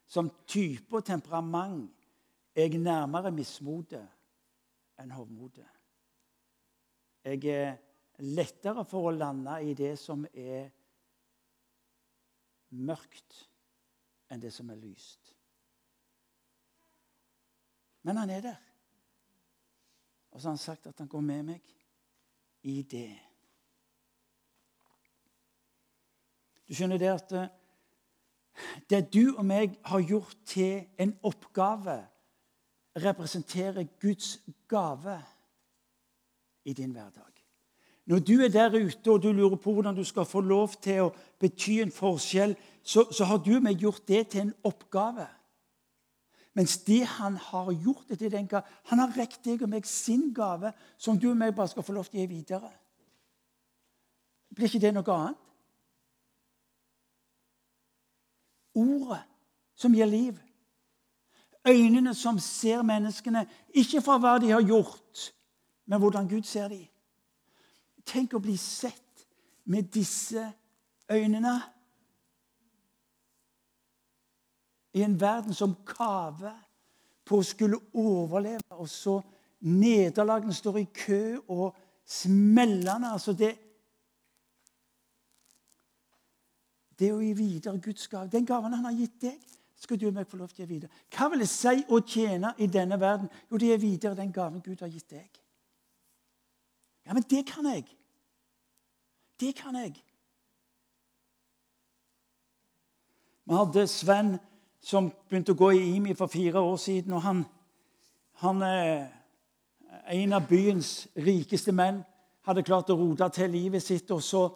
Som type og temperament er jeg nærmere mismotet enn hovmodet. Jeg er lettere for å lande i det som er mørkt, enn det som er lyst. Men han er der. Og så har han sagt at han går med meg i det. Du skjønner det at eh, det du og meg har gjort til en oppgave, representerer Guds gave i din hverdag. Når du er der ute og du lurer på hvordan du skal få lov til å bety en forskjell, så, så har du og meg gjort det til en oppgave. Mens det han har gjort det til den gave, Han har rekt deg og meg sin gave, som du og meg bare skal få lov til å gi videre. Blir ikke det noe annet? Ordet som gir liv. Øynene som ser menneskene, ikke fra hva de har gjort, men hvordan Gud ser dem. Tenk å bli sett med disse øynene. I en verden som kaver på å skulle overleve, og så nederlagene står i kø, og smellene altså det, Det å gi videre Guds gave. Den gaven han har gitt deg, skal du og meg få lov til å gi videre. Hva vil det si å tjene i denne verden? Jo, det er videre den gaven Gud har gitt deg. Ja, men det kan jeg. Det kan jeg. Vi hadde Sven som begynte å gå i IMI for fire år siden. og Han, han er en av byens rikeste menn. Hadde klart å rote til livet sitt. og så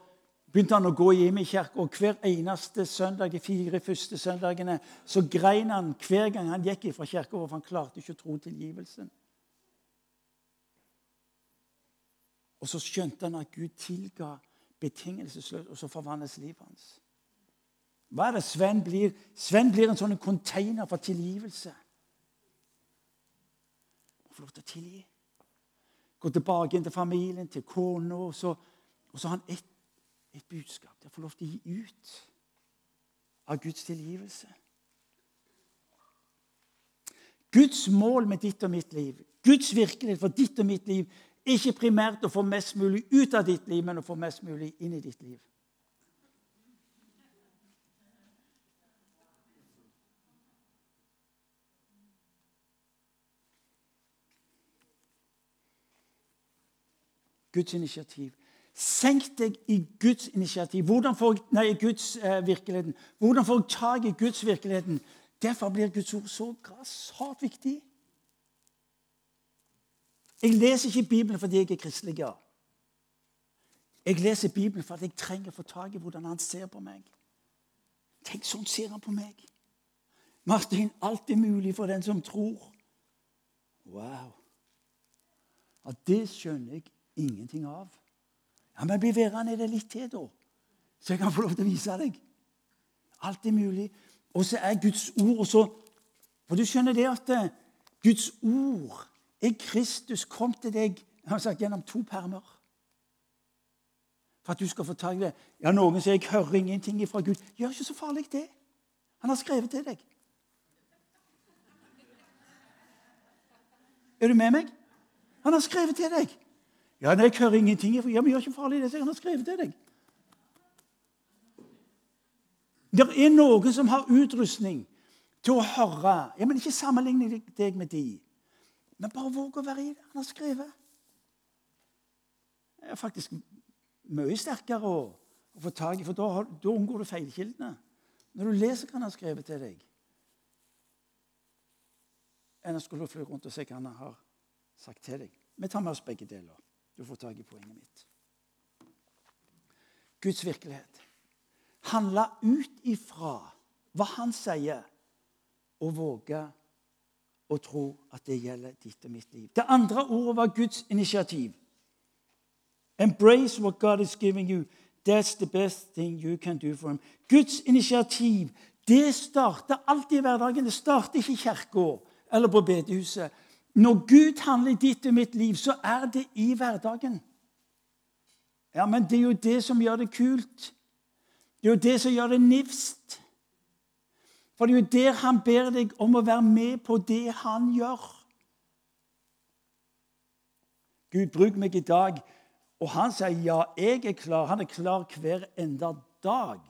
begynte han å gå i Imi-kirka. Og hver eneste søndag, de fire første søndagene så grein han hver gang han gikk fra kirka, for han klarte ikke å tro tilgivelsen. Og så skjønte han at Gud tilga betingelsesløst, og så forvandles livet hans. Hva er det Sven blir? Sven blir en sånn container for tilgivelse. Han får lov til å tilgi. Gå tilbake inn til familien, til kona, og så, har han ett et budskap til å få lov til å gi ut av Guds tilgivelse. Guds mål med ditt og mitt liv, Guds virkelighet for ditt og mitt liv, er ikke primært å få mest mulig ut av ditt liv, men å få mest mulig inn i ditt liv. Guds initiativ. Senk deg i Guds initiativ. Hvordan får, nei, Guds eh, virkeligheten. Hvordan får jeg tak i Guds virkeligheten? Derfor blir Guds ord så grassat viktig. Jeg leser ikke Bibelen fordi jeg er kristelig. Ja. Jeg leser Bibelen fordi jeg trenger å få tak i hvordan han ser på meg. Tenk, sånn ser han på meg. Martin, alt er mulig for den som tror. Wow. Ja, det skjønner jeg ingenting av. Ja, Men bli værende det litt til, da. Så jeg kan få lov til å vise deg. Alt er mulig. Og så er Guds ord og så, For du skjønner det at eh, Guds ord er Kristus kom til deg sagt, gjennom to permer. For at du skal få tak i det. Ja, Noen sier 'jeg hører ingenting fra Gud'. Gjør ikke så farlig, det. Han har skrevet til deg. Er du med meg? Han har skrevet til deg. Ja, nei, jeg hører ingenting. Ja, men gjør ikke farlig det, han har skrevet til deg. Det er noen som har utrustning til å høre. Ja, men Ikke sammenlign deg med de. Men bare våg å være i det han har skrevet. Det er faktisk mye sterkere å, å få tak i, for da, da unngår du feilkildene. Når du leser hva han har skrevet til deg, enn å skulle fly rundt og se hva han har sagt til deg. Vi tar med oss begge deler. Du får tak i poenget mitt. Guds virkelighet handler ut ifra hva han sier, og våge å tro at det gjelder ditt og mitt liv. Det andre ordet var Guds initiativ. Embrace what God is giving you. That's the best thing you can do for him. Guds initiativ det starter alltid i hverdagen. Det starter ikke i kirka eller på bedehuset. Når Gud handler i ditt og mitt liv, så er det i hverdagen. Ja, men det er jo det som gjør det kult. Det er jo det som gjør det nifst. For det er jo der han ber deg om å være med på det han gjør. Gud, bruk meg i dag. Og han sier ja, jeg er klar. Han er klar hver enda dag.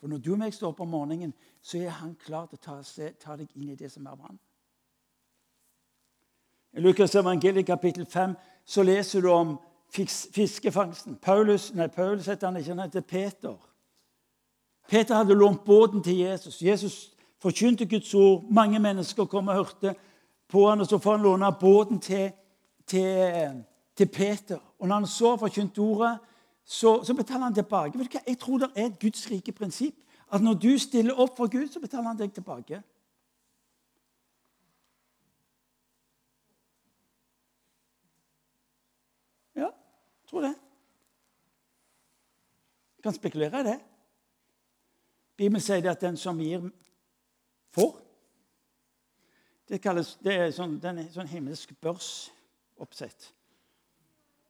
For når du og meg står opp om morgenen, så er han klar til å ta, ta deg inn i det som er vann. I Lukas evangeliet kapittel 5 så leser du om fiskefangsten. Paulus, nei, Paulus heter han ikke, han heter Peter. Peter hadde lånt båten til Jesus. Jesus forkynte Guds ord. Mange mennesker kom og hørte på han, og Så får han låne båten til, til, til Peter. Og når han så forkynt ordet, så, så, betaler han tilbake. Vet du hva? Jeg tror det er et Guds rike prinsipp. At når du stiller opp for Gud, så betaler han deg tilbake. Ja, jeg tror det. Jeg kan spekulere i det. Bibelen sier det at den som gir, får. Det, kalles, det er sånn, den er sånn himmelsk børsoppsett.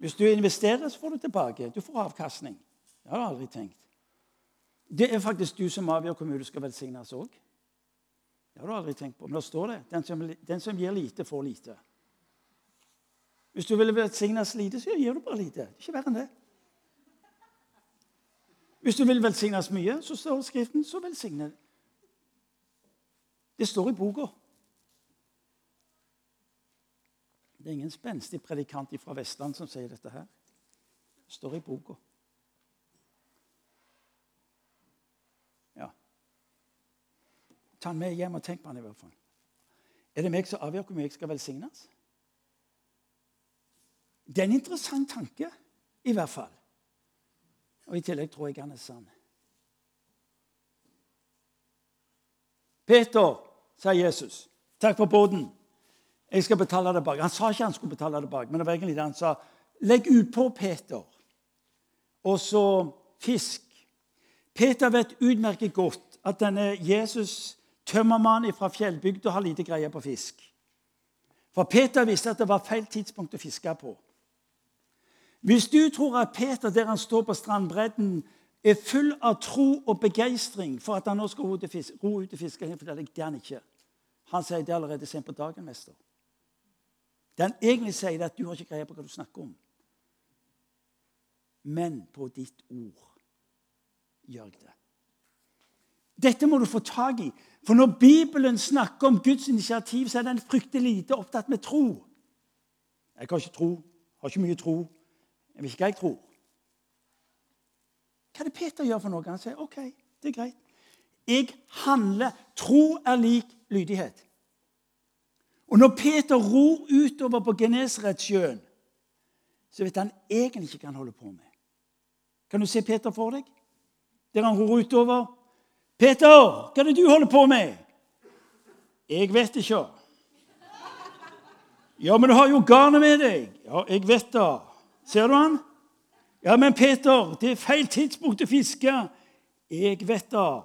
Hvis du investerer, så får du tilbake. Du får avkastning. Det har du aldri tenkt. Det er faktisk du som avgjør hvor mye du skal velsignes òg. Det har du aldri tenkt på. Men da står det den som, den som gir lite, får lite. Hvis du vil velsignes lite, så gir du bare lite. Det er ikke verre enn det. Hvis du vil velsignes mye, så står Skriften så velsigne. Det står i boka. Det er ingen spenstig predikant fra Vestland som sier dette her. Det står i boka. Ja. Ta den med hjem og tenk på den i hvert fall. Er det meg som avgjør hvor mye jeg skal velsignes? Det er en interessant tanke, i hvert fall. Og i tillegg tror jeg han er sann. Peter, sa Jesus, takk for båten. Jeg skal betale det bak. Han sa ikke han skulle betale det bak, men det var egentlig det han sa. Legg utpå, Peter, og så fisk. Peter vet utmerket godt at denne Jesus, tømmermannen fra fjellbygda, har lite greie på fisk. For Peter visste at det var feil tidspunkt å fiske på. Hvis du tror at Peter, der han står på strandbredden, er full av tro og begeistring for at han nå skal ro ut og fiske, for det er han ikke. Han sier det allerede sent på dagen, mester. Det han egentlig sier, er at du har ikke greie på hva du snakker om. Men på ditt ord gjør jeg det. Dette må du få tak i. For når Bibelen snakker om Guds initiativ, så er den fryktelig lite opptatt med tro. Jeg har ikke tro, har ikke mye tro. Jeg vet ikke hva jeg tror. Hva er det Peter gjør for noe? Han sier OK, det er greit. Jeg handler. Tro er lik lydighet. Og når Peter ror utover på Genesaretsjøen, så vet han egentlig ikke hva han holder på med. Kan du se Peter for deg? Der han ror utover. 'Peter, hva er det du holder på med?' 'Jeg vet ikke.' 'Ja, men du har jo garnet med deg.' 'Ja, jeg vet det.' Ser du han? Ja, men Peter, det er feil tidspunkt å fiske. Jeg vet det.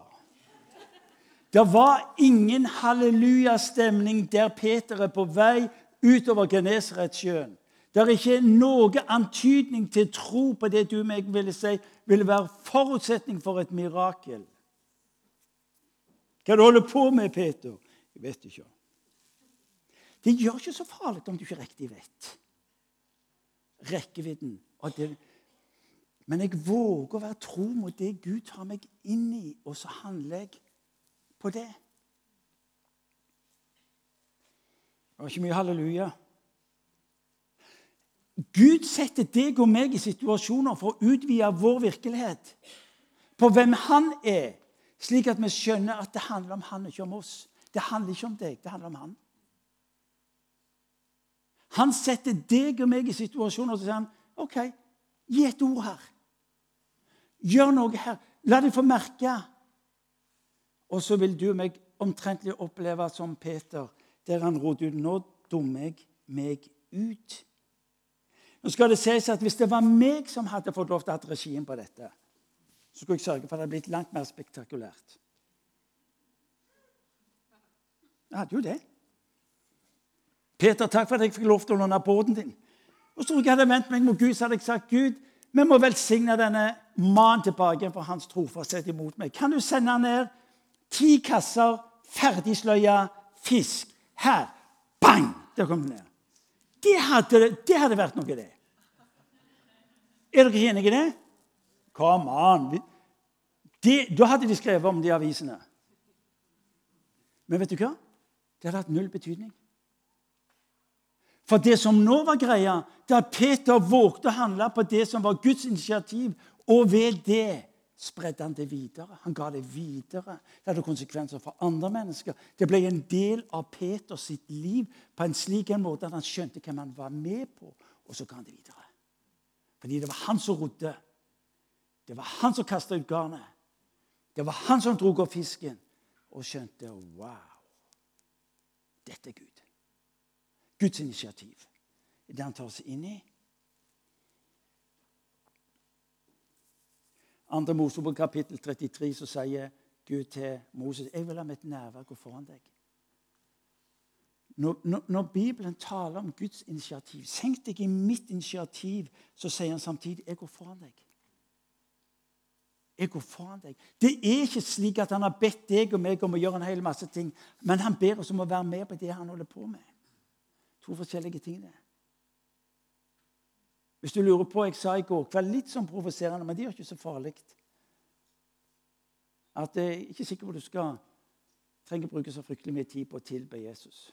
Det var ingen hallelujastemning der Peter er på vei utover Genesaretsjøen. Det er ikke noe antydning til tro på det du meg ville si ville være forutsetning for et mirakel. Hva du holder på med, Peter? Jeg vet ikke. Det gjør ikke så farlig om du ikke riktig vet rekkevidden. Men jeg våger å være tro mot det Gud tar meg inn i, og så handler jeg på det. Det var ikke mye halleluja. Gud setter deg og meg i situasjoner for å utvide vår virkelighet. På hvem han er, slik at vi skjønner at det handler om han, ikke om oss. Det handler ikke om deg, det handler om han. Han setter deg og meg i situasjoner og sier han, OK, gi et ord her. Gjør noe her. La dem få merke. Og så vil du meg omtrentlig oppleve som Peter, der han rådde ut Nå dummer jeg meg ut. Nå skal det sies at Hvis det var meg som hadde fått lov til å ha regien på dette, så skulle jeg sørge for at det hadde blitt langt mer spektakulært. Jeg hadde jo det. Peter, takk for at jeg fikk lov til å låne båten din. Og så jeg hadde vendt meg mot Gud, så hadde jeg sagt, Gud, vi må velsigne denne mannen tilbake for hans trofasthet imot meg. Kan du sende ned ti kasser ferdigsløya fisk her? Bang! Der kom den ned. Det hadde, det hadde vært noe, det. Er dere ikke enige i det? Come on. Da hadde de skrevet om de avisene. Men vet du hva? Det hadde hatt null betydning. For det som nå var greia, det at Peter vågte å handle på det som var Guds initiativ, og ved det spredde han det videre. Han ga det videre. Det hadde konsekvenser for andre mennesker. Det ble en del av Peters sitt liv på en slik en måte at han skjønte hvem han var med på, og så ga han det videre. Fordi det var han som rodde. Det var han som kasta ut garnet. Det var han som drog opp fisken, og skjønte wow, dette er Gud. Guds initiativ. Det han tar seg inn i. Andre Mosebok kapittel 33 så sier Gud til Moses jeg vil ha mitt nærvær gå foran deg. Når, når, når, Bibelen taler om Guds initiativ Senk deg i mitt initiativ, så sier han samtidig jeg går foran deg. Jeg går foran deg. Det er ikke slik at han har bedt deg og meg om å gjøre en hel masse ting, men han ber oss om å være med på det han holder på med. To forskjellige ting. det. Hvis du lurer på Jeg sa i går kveld litt sånn provoserende, men det er ikke så farlig. At jeg er ikke sikker på at du skal trenger å bruke så fryktelig mye tid på å tilbe Jesus.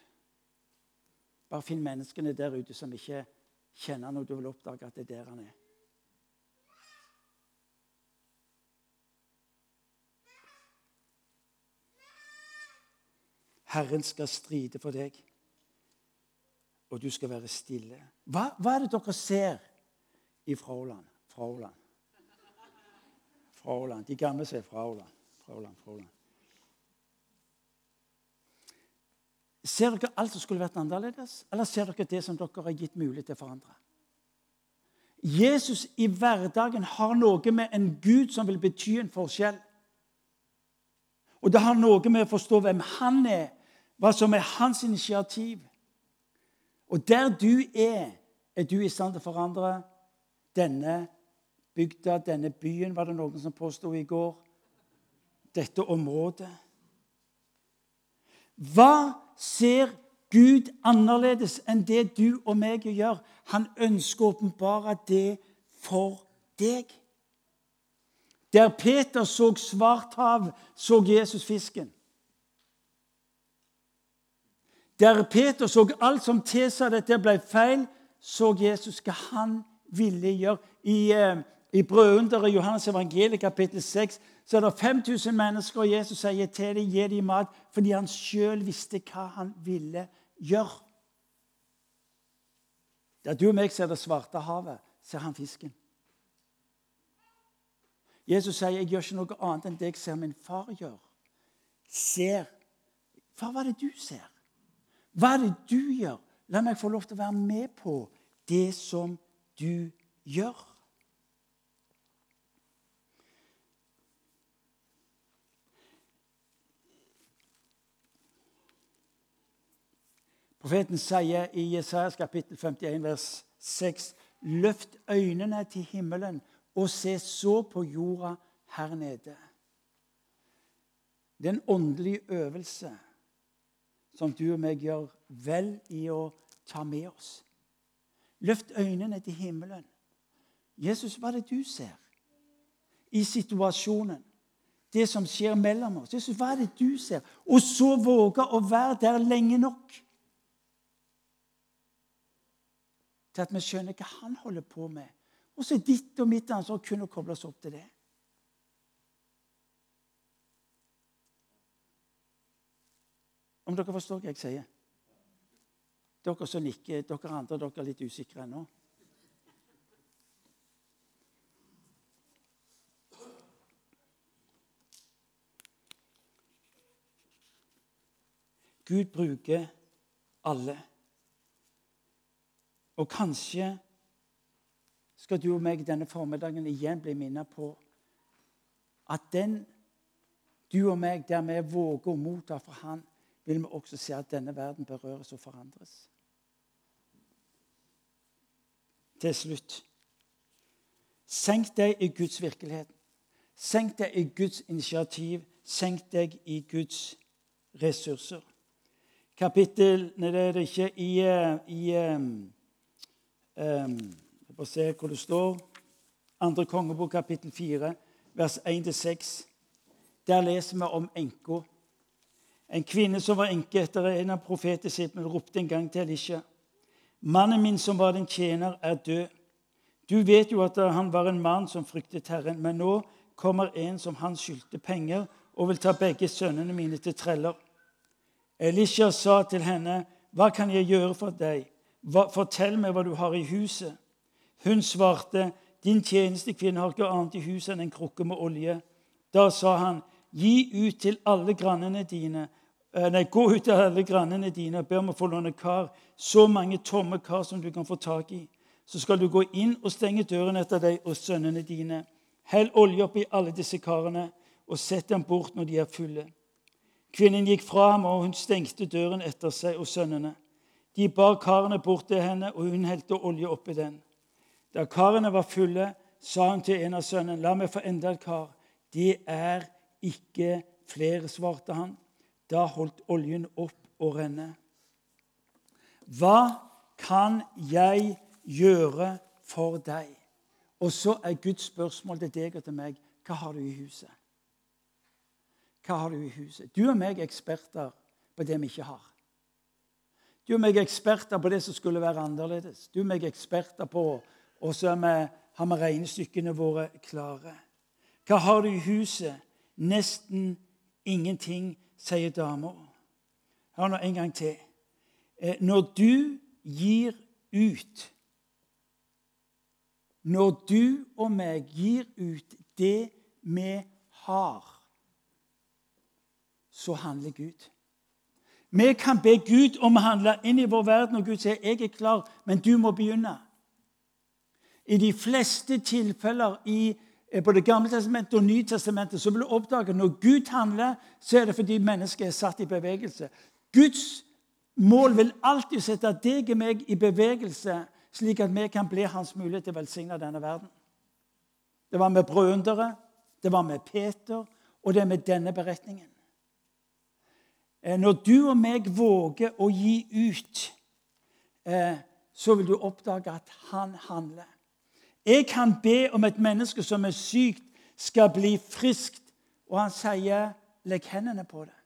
Bare finn menneskene der ute som ikke kjenner noe du vil oppdage at det er der han er. Herren skal stride for deg og du skal være stille. Hva, hva er det dere ser i Frauland? Frauland. Frauland. De gamle sier Frauland. Frauland, Frauland. Ser dere alt som skulle vært annerledes, eller ser dere det som dere har gitt mulighet til å forandre? Jesus i hverdagen har noe med en Gud som vil bety en forskjell. Og det har noe med å forstå hvem han er, hva som er hans initiativ. Og der du er, er du i stand til å forandre denne bygda, denne byen, var det noen som påsto i går. Dette området. Hva ser Gud annerledes enn det du og meg gjør? Han ønsker å åpenbare det for deg. Der Peter så svart hav, så Jesus fisken. Der Peter så alt som tilsa dette ble feil, så Jesus hva han ville gjøre. I, eh, i brødunderet Johannes evangeliet kapittel 6 så er det 5000 mennesker, og Jesus sier til dem gi dem mat fordi han sjøl visste hva han ville gjøre. Der du og meg ser det svarte havet, ser han fisken. Jesus sier, 'Jeg gjør ikke noe annet enn det jeg ser min far gjør.' Ser. Far, hva er det du ser? Hva er det du gjør? La meg få lov til å være med på det som du gjør. Profeten sier i Jesajas kapittel 51, vers 6.: Løft øynene til himmelen og se så på jorda her nede. Det er en åndelig øvelse som du og meg gjør vel i å ta med oss. Løft øynene til himmelen. Jesus, hva er det du ser i situasjonen? Det som skjer mellom oss. Jesus, hva er det du ser? Og så våge å være der lenge nok til at vi skjønner hva han holder på med. Og så er ditt og mitt ansvar kun å koble oss opp til det. Om dere forstår hva jeg sier? Dere som nikker, dere andre dere er litt usikre ennå. Gud bruker alle. Og kanskje skal du og meg denne formiddagen igjen bli minnet på at den du og meg, der vi våger å motta fra Han, vil vi også se at denne verden berøres og forandres. Til slutt Senk deg i Guds virkelighet. Senk deg i Guds initiativ. Senk deg i Guds ressurser. Kapittel Nei, det er det ikke i, eh, i um, Jeg får se hvor det står. Andre kongebok, kapittel 4, vers 1-6. Der leser vi om enka. En kvinne som var enke etter en av profetdisiplene, ropte en gang til Elisha. Mannen min som var din tjener, er død. Du vet jo at han var en mann som fryktet Herren, men nå kommer en som han skyldte penger, og vil ta begge sønnene mine til treller. Elisha sa til henne, 'Hva kan jeg gjøre for deg?' 'Fortell meg hva du har i huset.' Hun svarte, 'Din tjenestekvinne har ikke annet i huset enn en krukke med olje.' Da sa han, 'Gi ut til alle grannene dine.' Eh, nei, Gå ut til alle grannene dine og be om å få låne kar, så mange tomme kar som du kan få tak i. Så skal du gå inn og stenge døren etter deg og sønnene dine. Hell olje oppi alle disse karene og sett dem bort når de er fulle. Kvinnen gikk fra ham, og hun stengte døren etter seg og sønnene. De bar karene bort til henne, og hun helte olje oppi den. Da karene var fulle, sa hun til en av sønnene, 'La meg få enda et kar.' 'Det er ikke flere', svarte han. Da holdt oljen opp å renne. Hva kan jeg gjøre for deg? Og så er Guds spørsmål til deg og til meg hva har du i huset? Hva har du i huset? Du og meg er eksperter på det vi ikke har. Du og meg er eksperter på det som skulle være annerledes. Du og meg er eksperter på Og så har vi regnestykkene våre klare. Hva har du i huset? Nesten ingenting sier dama. Hør nå en gang til. Eh, når du gir ut Når du og meg gir ut det vi har, så handler Gud. Vi kan be Gud om å handle inn i vår verden, og Gud sier 'jeg er klar', men du må begynne. I de fleste tilfeller i på Det gamle testamentet og Nytestamentet, så vil du oppdage at når Gud handler, så er det fordi mennesket er satt i bevegelse. Guds mål vil alltid sette deg og meg i bevegelse, slik at vi kan bli hans mulighet til å velsigne denne verden. Det var med brødunderet, det var med Peter, og det er med denne beretningen. Eh, når du og meg våger å gi ut, eh, så vil du oppdage at han handler. Jeg kan be om et menneske som er sykt, skal bli friskt. Og han sier, 'Legg hendene på det.'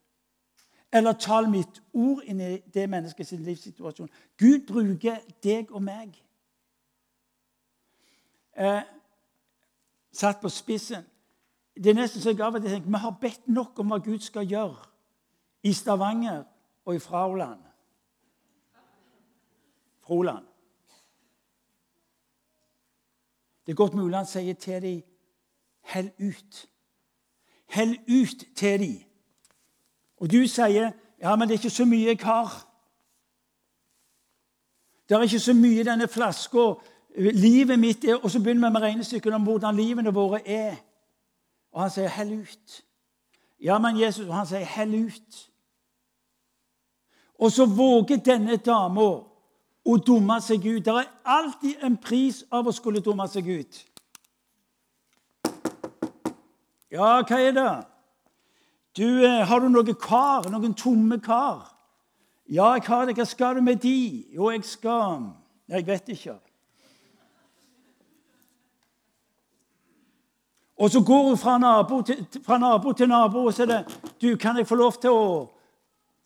Eller tal mitt ord inn i det menneskets livssituasjon. Gud bruker deg og meg. Eh, satt på spissen. Det er nesten så jeg av og til tenker vi har bedt nok om hva Gud skal gjøre i Stavanger og i Frauland. Froland. Det er godt mulig han sier til dem, 'Hell ut'. Hell ut til dem. Og du sier, 'Ja, men det er ikke så mye jeg har'. Det er ikke så mye i denne flaska. Livet mitt er Og så begynner vi med regnestykkene om hvordan livene våre er. Og han sier, 'Hell ut'. Ja, men Jesus, og han sier, 'Hell ut'. Og så våger denne dama å dumme seg ut. Det er alltid en pris av å skulle dumme seg ut. Ja, hva er det? Du, eh, Har du noen kar? Noen tomme kar? Ja, jeg har det. Hva skal du med de? Jo, jeg skal Jeg vet ikke. Og så går hun fra nabo til, fra nabo, til nabo og sier du, kan jeg få lov til å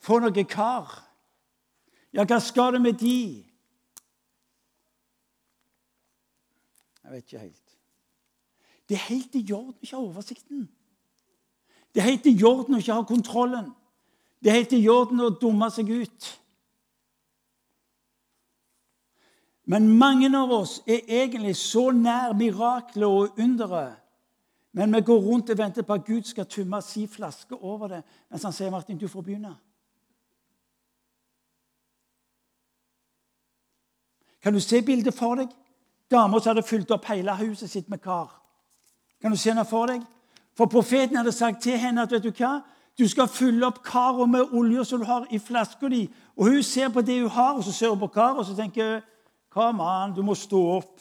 få noen kar. Ja, hva skal du med de? Jeg vet ikke helt. Det er helt i orden å ikke ha oversikten. Det er helt i orden å ikke ha kontrollen. Det er helt i orden å dumme seg ut. Men mange av oss er egentlig så nær miraklet og underet. Men vi går rundt og venter på at Gud skal tømme si flaske over det, mens han sier, 'Martin, du får begynne'. Kan du se bildet for deg? Dama som hadde fylt opp hele huset sitt med kar. Kan du se noe for deg? For profeten hadde sagt til henne at vet du hva? Du skal fylle opp karet med olje som du har i flaska di. Og hun ser på det hun har, og så ser hun på karet og så tenker hun, Kom an, du må stå opp.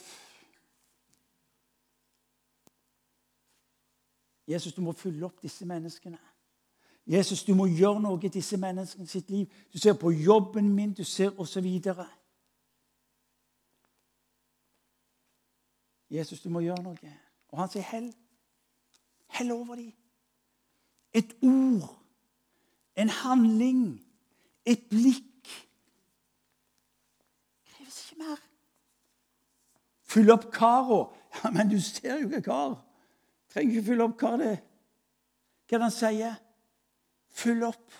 Jesus, du må fylle opp disse menneskene. Jesus, du må gjøre noe i disse menneskene sitt liv. Du ser på jobben min, du ser osv. Jesus, du må gjøre noe. Og han sier, hell. Hell over dem. Et ord, en handling, et blikk kreves ikke mer. Fyll opp kara. Ja, men du ser jo ikke kar. Trenger ikke fylle opp kar, det. Hva er det han sier? Fyll opp.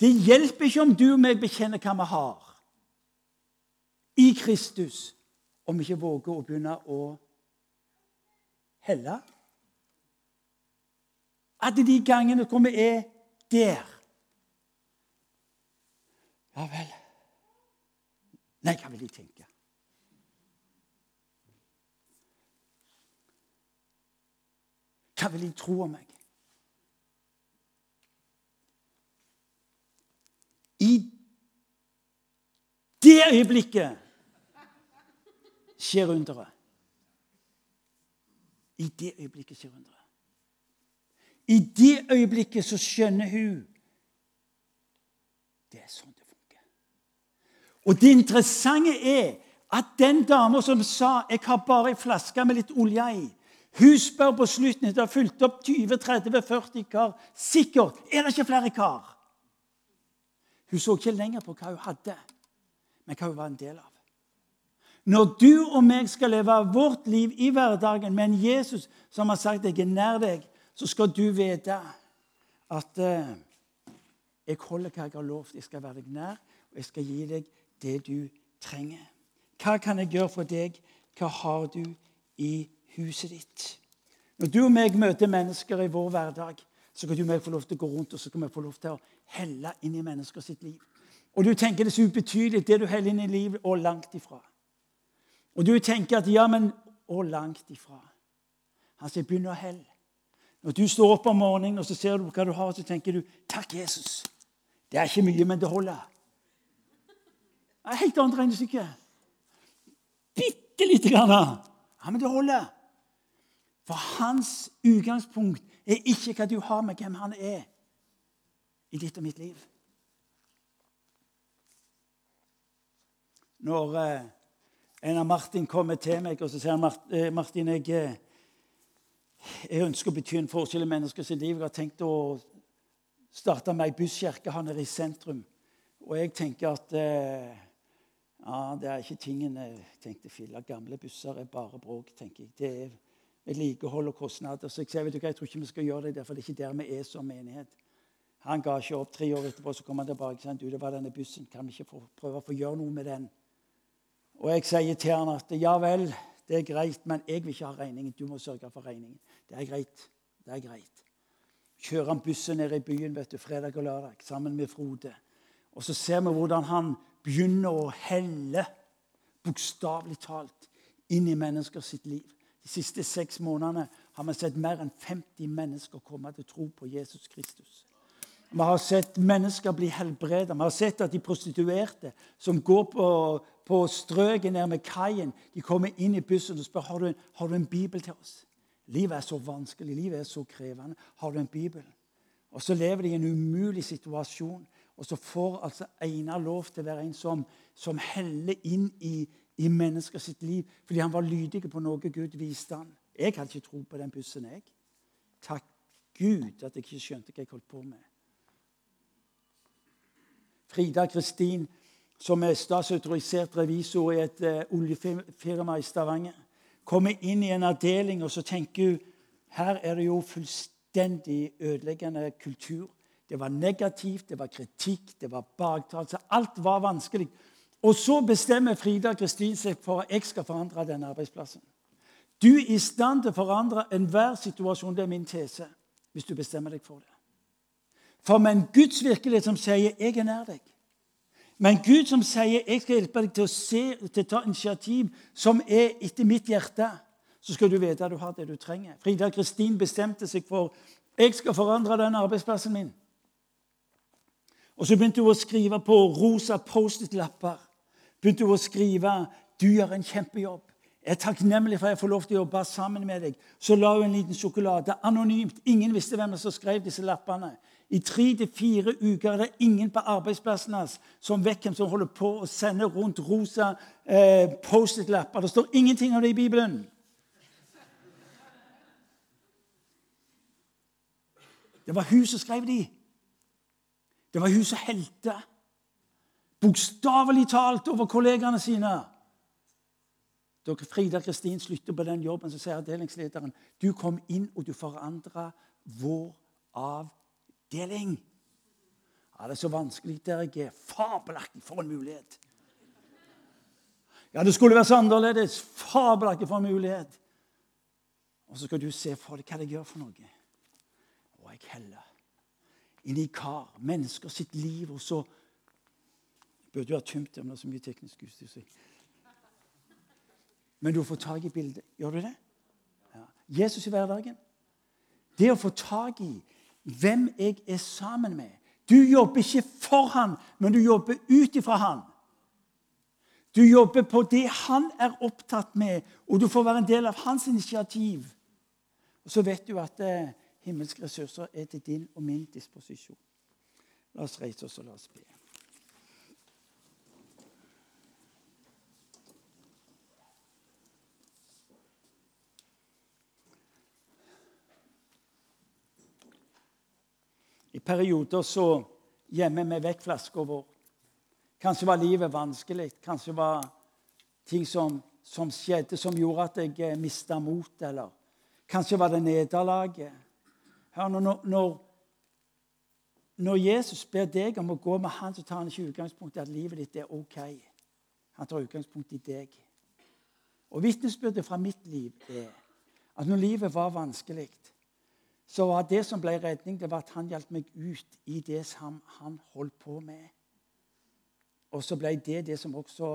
Det hjelper ikke om du og meg bekjenner hva vi har i Kristus, om vi ikke våger å begynne å helle. At de gangene hvor vi er der Ja vel Nei, hva vil de tenke? Hva vil de tro om meg? I det øyeblikket skjer underet. I det øyeblikket skjer underet. I det øyeblikket så skjønner hun Det er sånn det funker. Og det interessante er at den dama som sa 'Jeg har bare ei flaske med litt olje i' Hun spør på slutten etter å ha fulgt opp 20-30-40 kar sikkert er det ikke flere kar. Hun så ikke lenger på hva hun hadde, men hva hun var en del av. Når du og meg skal leve vårt liv i hverdagen med en Jesus som har sagt 'jeg er nær deg', så skal du vite at eh, jeg holder hva jeg har lovt. Jeg skal være deg nær, og jeg skal gi deg det du trenger. Hva kan jeg gjøre for deg? Hva har du i huset ditt? Når du og meg møter mennesker i vår hverdag, så kan du og meg få lov til å gå rundt og så kan vi få lov til å helle inn i mennesker sitt liv. Og du tenker det er så ubetydelig, det du heller inn i livet, og langt ifra. Og du tenker at ja, men å, langt ifra. Han sier begynn å helle. Når du står opp om morgenen og så ser du hva du har, så tenker du 'Takk, Jesus'. Det er ikke mye, men det holder. Det er helt annet regnestykke. Bitte lite grann. Ja, men det holder. For hans utgangspunkt er ikke hva du har, med hvem han er i ditt og mitt liv. Når eh, en av Martin kommer til meg og så sier han, eh, Martin, jeg, eh, jeg ønsker å bety en forskjell i menneskers liv. Jeg har tenkt å starte med ei busskirke her nede i sentrum. Og jeg tenker at eh, ja, det er ikke tingen jeg tenkte fille. Gamle busser er bare bråk, tenker jeg. Det er vedlikehold og kostnader. Så jeg sier, vet du hva, jeg tror ikke vi skal gjøre det for det er ikke der vi er som menighet. Han ga ikke opp. Tre år etterpå så kom han tilbake og sa du, det var denne bussen. Kan vi ikke prøve å få gjøre noe med den? Og jeg sier til han at ja vel, det er greit, men jeg vil ikke ha regningen. Du må sørge for regningen. Det er greit. Det er greit. Kjører han bussen ned i byen vet du, fredag og lørdag sammen med Frode. Og så ser vi hvordan han begynner å helle, bokstavelig talt, inn i mennesker sitt liv. De siste seks månedene har vi sett mer enn 50 mennesker komme til tro på Jesus Kristus. Vi har sett mennesker bli helbredet. Vi har sett at de prostituerte som går på, på strøket nede med kaien, de kommer inn i bussen og spør har du, har du en bibel til oss. Livet er så vanskelig, livet er så krevende. Har du en bibel? Og så lever de i en umulig situasjon. Og så får altså Einar lov til å være en som, som heller inn i, i mennesker sitt liv fordi han var lydig på noe Gud viste han. Jeg hadde ikke tro på den bussen, jeg. Takk Gud at jeg ikke skjønte hva jeg holdt på med. Frida Kristin, som er statsautorisert revisor i et uh, oljefirma i Stavanger, kommer inn i en avdeling og så tenker hun her er det jo fullstendig ødeleggende kultur. Det var negativt, det var kritikk, det var baktalelse. Alt var vanskelig. Og så bestemmer Frida Kristin seg for at jeg skal forandre denne arbeidsplassen. Du er i stand til å forandre enhver situasjon. Det er min tese. Hvis du bestemmer deg for det. For med en Guds virkelighet som sier 'jeg er nær deg', med en Gud som sier 'jeg skal hjelpe deg til å, se, til å ta initiativ som er etter mitt hjerte', så skal du vite at du har det du trenger. Frida Kristin bestemte seg for 'jeg skal forandre den arbeidsplassen min'. Og Så begynte hun å skrive på rosa Post-It-lapper. Begynte hun å skrive 'Du gjør en kjempejobb'. Jeg er takknemlig for at jeg får lov til å jobbe sammen med deg. Så la hun en liten sjokolade anonymt. Ingen visste hvem som skrev disse lappene. I tre til fire uker er det ingen på arbeidsplassen hans som vet hvem som holder på å sende rundt rosa eh, Post-It-lapper. Det står ingenting om det i Bibelen. Det var hun som skrev de. Det var hun som helte. bokstavelig talt over kollegene sine. Da Frida Kristin slutter på den jobben, så sier avdelingslederen du kom inn og du forandra vår avdeling. Ja, Det er så vanskelig der jeg er. Fabelaktig for en mulighet. Ja, det skulle vært så annerledes. Fabelaktig for en mulighet. Og så skal du se for deg hva det gjør for noe. Og jeg heller inn i kar, mennesker sitt liv, og så burde jo ha tømt det, men det er så mye teknisk utstyr. Men du får tak i bildet. Gjør du det? Ja. Jesus i hverdagen. Det å få tak i hvem jeg er sammen med. Du jobber ikke for han, men du jobber ut ifra han. Du jobber på det han er opptatt med, og du får være en del av hans initiativ. Og så vet du at eh, himmelske ressurser er til din og min disposisjon. La oss reise oss og la oss be. Perioder så gjemmer vi vekk flaska vår. Kanskje var livet vanskelig. Kanskje var ting som, som skjedde, som gjorde at jeg eh, mista mot. Kanskje var det nederlaget. Hør, når, når, når, Jesus ber deg om å gå med han, så tar han ikke utgangspunkt i at livet ditt er OK. Han tar utgangspunkt i deg. Og Vitnesbyrdet fra mitt liv er at når livet var vanskelig, så var det som ble redning, det var at han hjalp meg ut i det som han holdt på med. Og så ble det det som også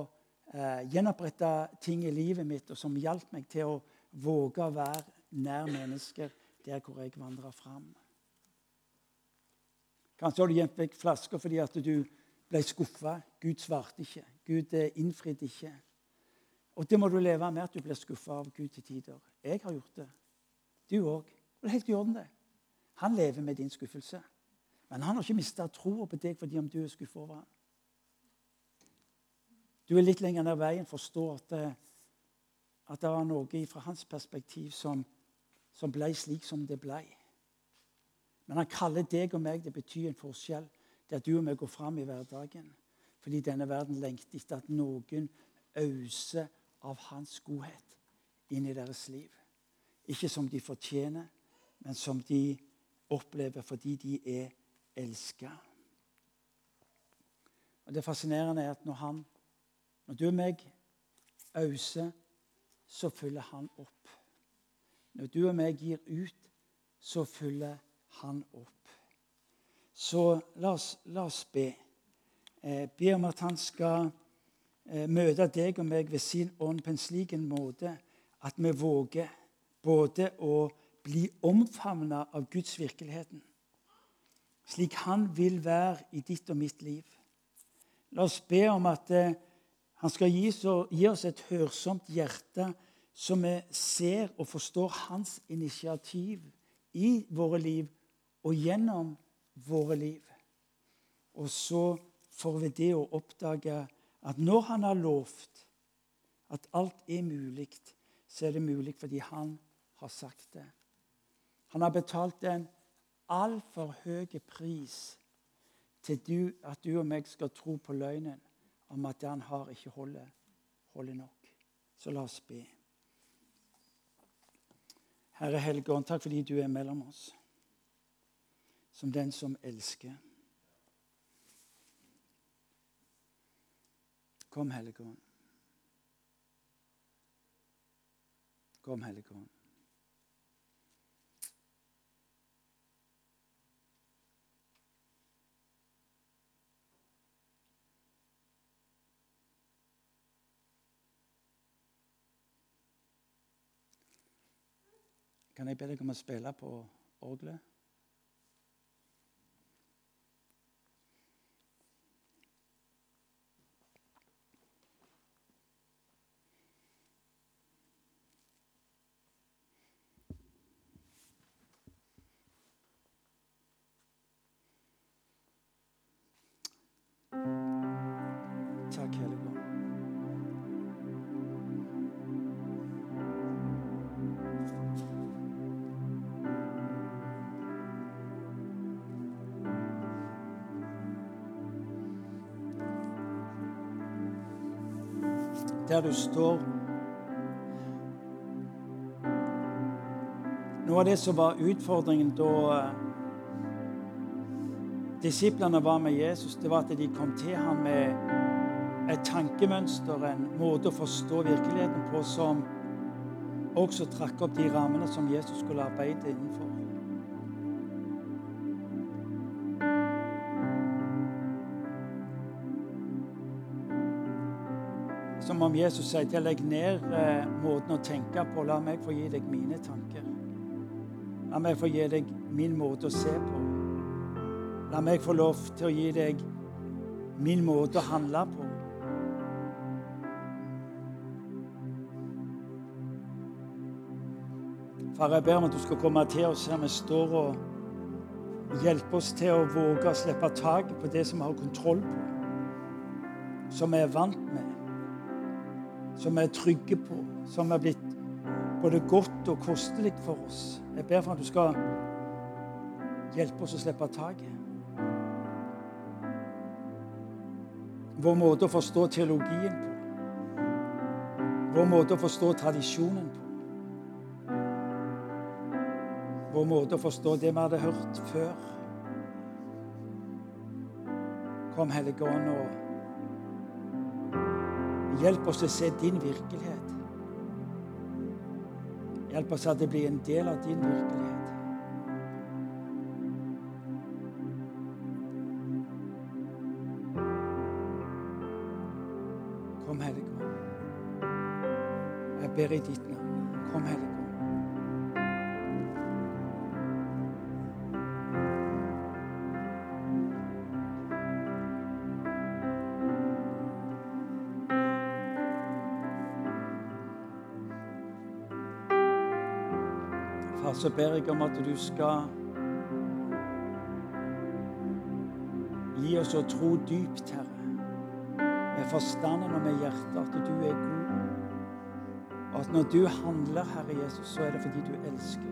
eh, gjenoppretta ting i livet mitt, og som hjalp meg til å våge å være nær mennesker der hvor jeg vandra fram. Kanskje har du gjemt vekk flasker fordi at du ble skuffa. Gud svarte ikke. Gud eh, innfridde ikke. Og det må du leve med, at du blir skuffa av Gud til tider. Jeg har gjort det. Du òg. Og det er helt i orden, det. Han lever med din skuffelse. Men han har ikke mista troa på deg fordi om du er skuffa over ham. Du er litt lenger ned veien, forstår at, det, at det var noe fra hans perspektiv som, som ble slik som det ble. Men han kaller deg og meg det betyr en forskjell. At du og meg går fram i hverdagen. Fordi denne verden lengter etter at noen auser av hans godhet inn i deres liv. Ikke som de fortjener, men som de opplever fordi de er elska. Det fascinerende er at når, han, når du og meg auser, så fyller han opp. Når du og meg gir ut, så fyller han opp. Så la oss, la oss be. Eh, be om at han skal eh, møte deg og meg ved sin ånd på en slik en måte at vi våger både å bli omfavna av Guds virkeligheten, slik Han vil være i ditt og mitt liv. La oss be om at eh, Han skal gi, gi oss et hørsomt hjerte, så vi ser og forstår Hans initiativ i våre liv og gjennom våre liv. Og så får vi det å oppdage at når Han har lovt at alt er mulig, så er det mulig fordi Han har sagt det. Han har betalt en altfor høy pris til du, at du og meg skal tro på løgnen om at det han har, ikke holder, holder nok. Så la oss be. Herre Helligånd, takk fordi du er mellom oss som den som elsker. Kom, Helligånd. Kom, Helligånd. Kan jeg be deg om å spille på orgelet? Der du står. Noe av det som var utfordringen da eh, disiplene var med Jesus, det var at de kom til ham med et tankemønster, en måte å forstå virkeligheten på, som også trakk opp de rammene som Jesus skulle arbeide innenfor. Om Jesus sier til legg ned eh, måten å tenke på. La meg få gi deg mine tanker. La meg få gi deg min måte å se på. La meg få lov til å gi deg min måte å handle på. Far, jeg ber om at du skal komme til oss her vi står, og hjelpe oss til å våge å slippe taket på det som vi har kontroll på, som vi er vant med, som vi er trygge på, som er blitt både godt og kostelig for oss. Jeg ber for at du skal hjelpe oss å slippe taket. Vår måte å forstå teologien på. Vår måte å forstå tradisjonen på. vår måte å forstå det vi hadde hørt før. Kom, Hellige Ånd, og hjelp oss til å se din virkelighet. Hjelp oss at det blir en del av din virkelighet. Kom, Hellige Ånd. Jeg ber i ditt navn. Kom, Hellige så ber jeg om at du skal gi oss å tro dypt, Herre, med forstanden og med hjertet, at du er god. Og at når du handler, Herre Jesus, så er det fordi du elsker.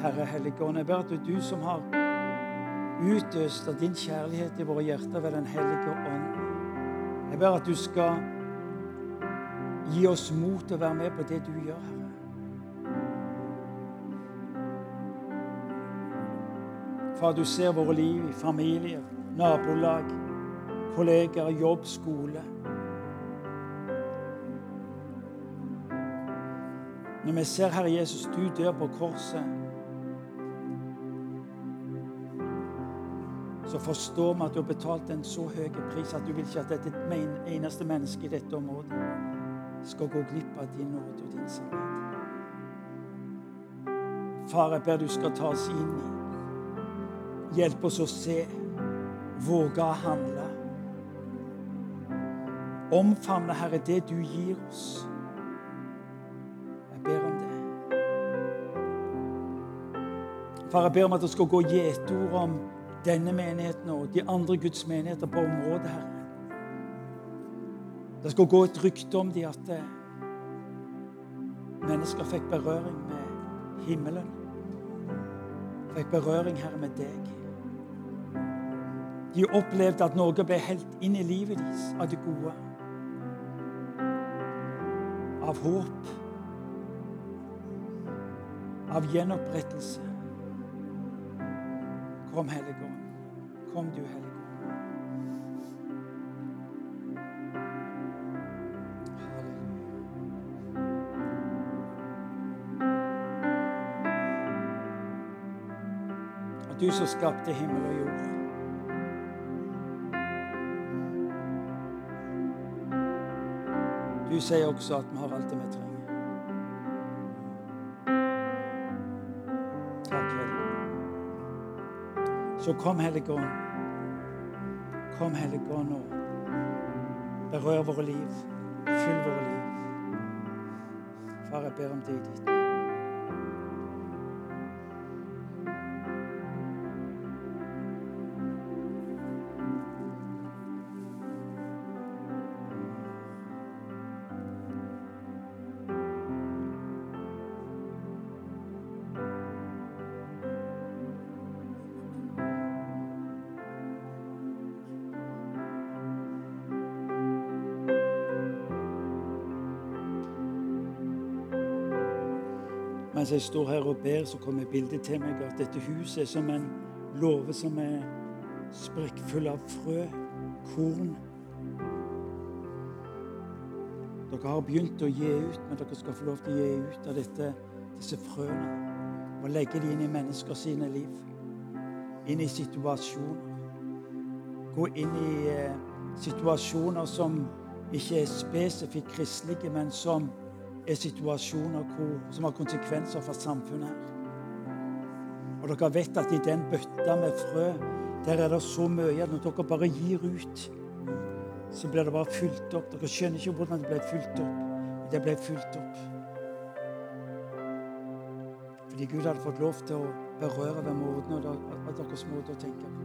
Herre Helligånd, jeg ber at du som har utøst av din kjærlighet i våre hjerter ved Den hellige ånd. Jeg ber at du skal Gi oss mot til å være med på det du gjør, Herre. Far, du ser våre liv i familier, nabolag, kolleger, jobb, skole. Når vi ser Herre Jesus, du dør på korset, så forstår vi at du har betalt en så høy pris at du vil ikke at dette eneste menneske i dette området skal gå glipp av din nåde og din sannhet. Far, jeg ber du skal ta oss inn i. Hjelp oss å se, våge å handle. Omfavne, Herre, det du gir oss. Jeg ber om det. Far, jeg ber om at det skal gå gjetord om denne menigheten og de andre Guds menigheter på området, Herre. Det skal gå et rykte om de at eh, mennesker fikk berøring med himmelen. Fikk berøring, Herre, med deg. De opplevde at noe ble helt inn i livet deres av det gode. Av håp. Av gjenopprettelse. Kom, Hellige Ånd. Kom, du Hellige Du som skapte himmel og jord. Du sier også at vi har alt det vi trenger. Takk, Hellige Så kom, Hellige Ånd. Kom, Hellige Ånd, og berør våre liv. Fyll våre liv. Far, jeg ber om det i ditt Mens jeg står her og ber, så kommer bildet til meg at dette huset er som en låve som er sprekkfull av frø, korn. Dere har begynt å gi ut, men dere skal få lov til å gi ut av dette, disse frøene. Og legge dem inn i mennesker sine liv. Inn i situasjoner. Gå inn i eh, situasjoner som ikke er spesifikt kristelige, men som er situasjoner hvor, som har konsekvenser for samfunnet her. Og dere vet at i den bøtta med frø, der er det så mye at når dere bare gir ut, så blir det bare fylt opp. Dere skjønner ikke hvordan det ble fylt opp. Det ble fylt opp. Fordi Gud hadde fått lov til å berøre ved måten av deres måte å tenke på.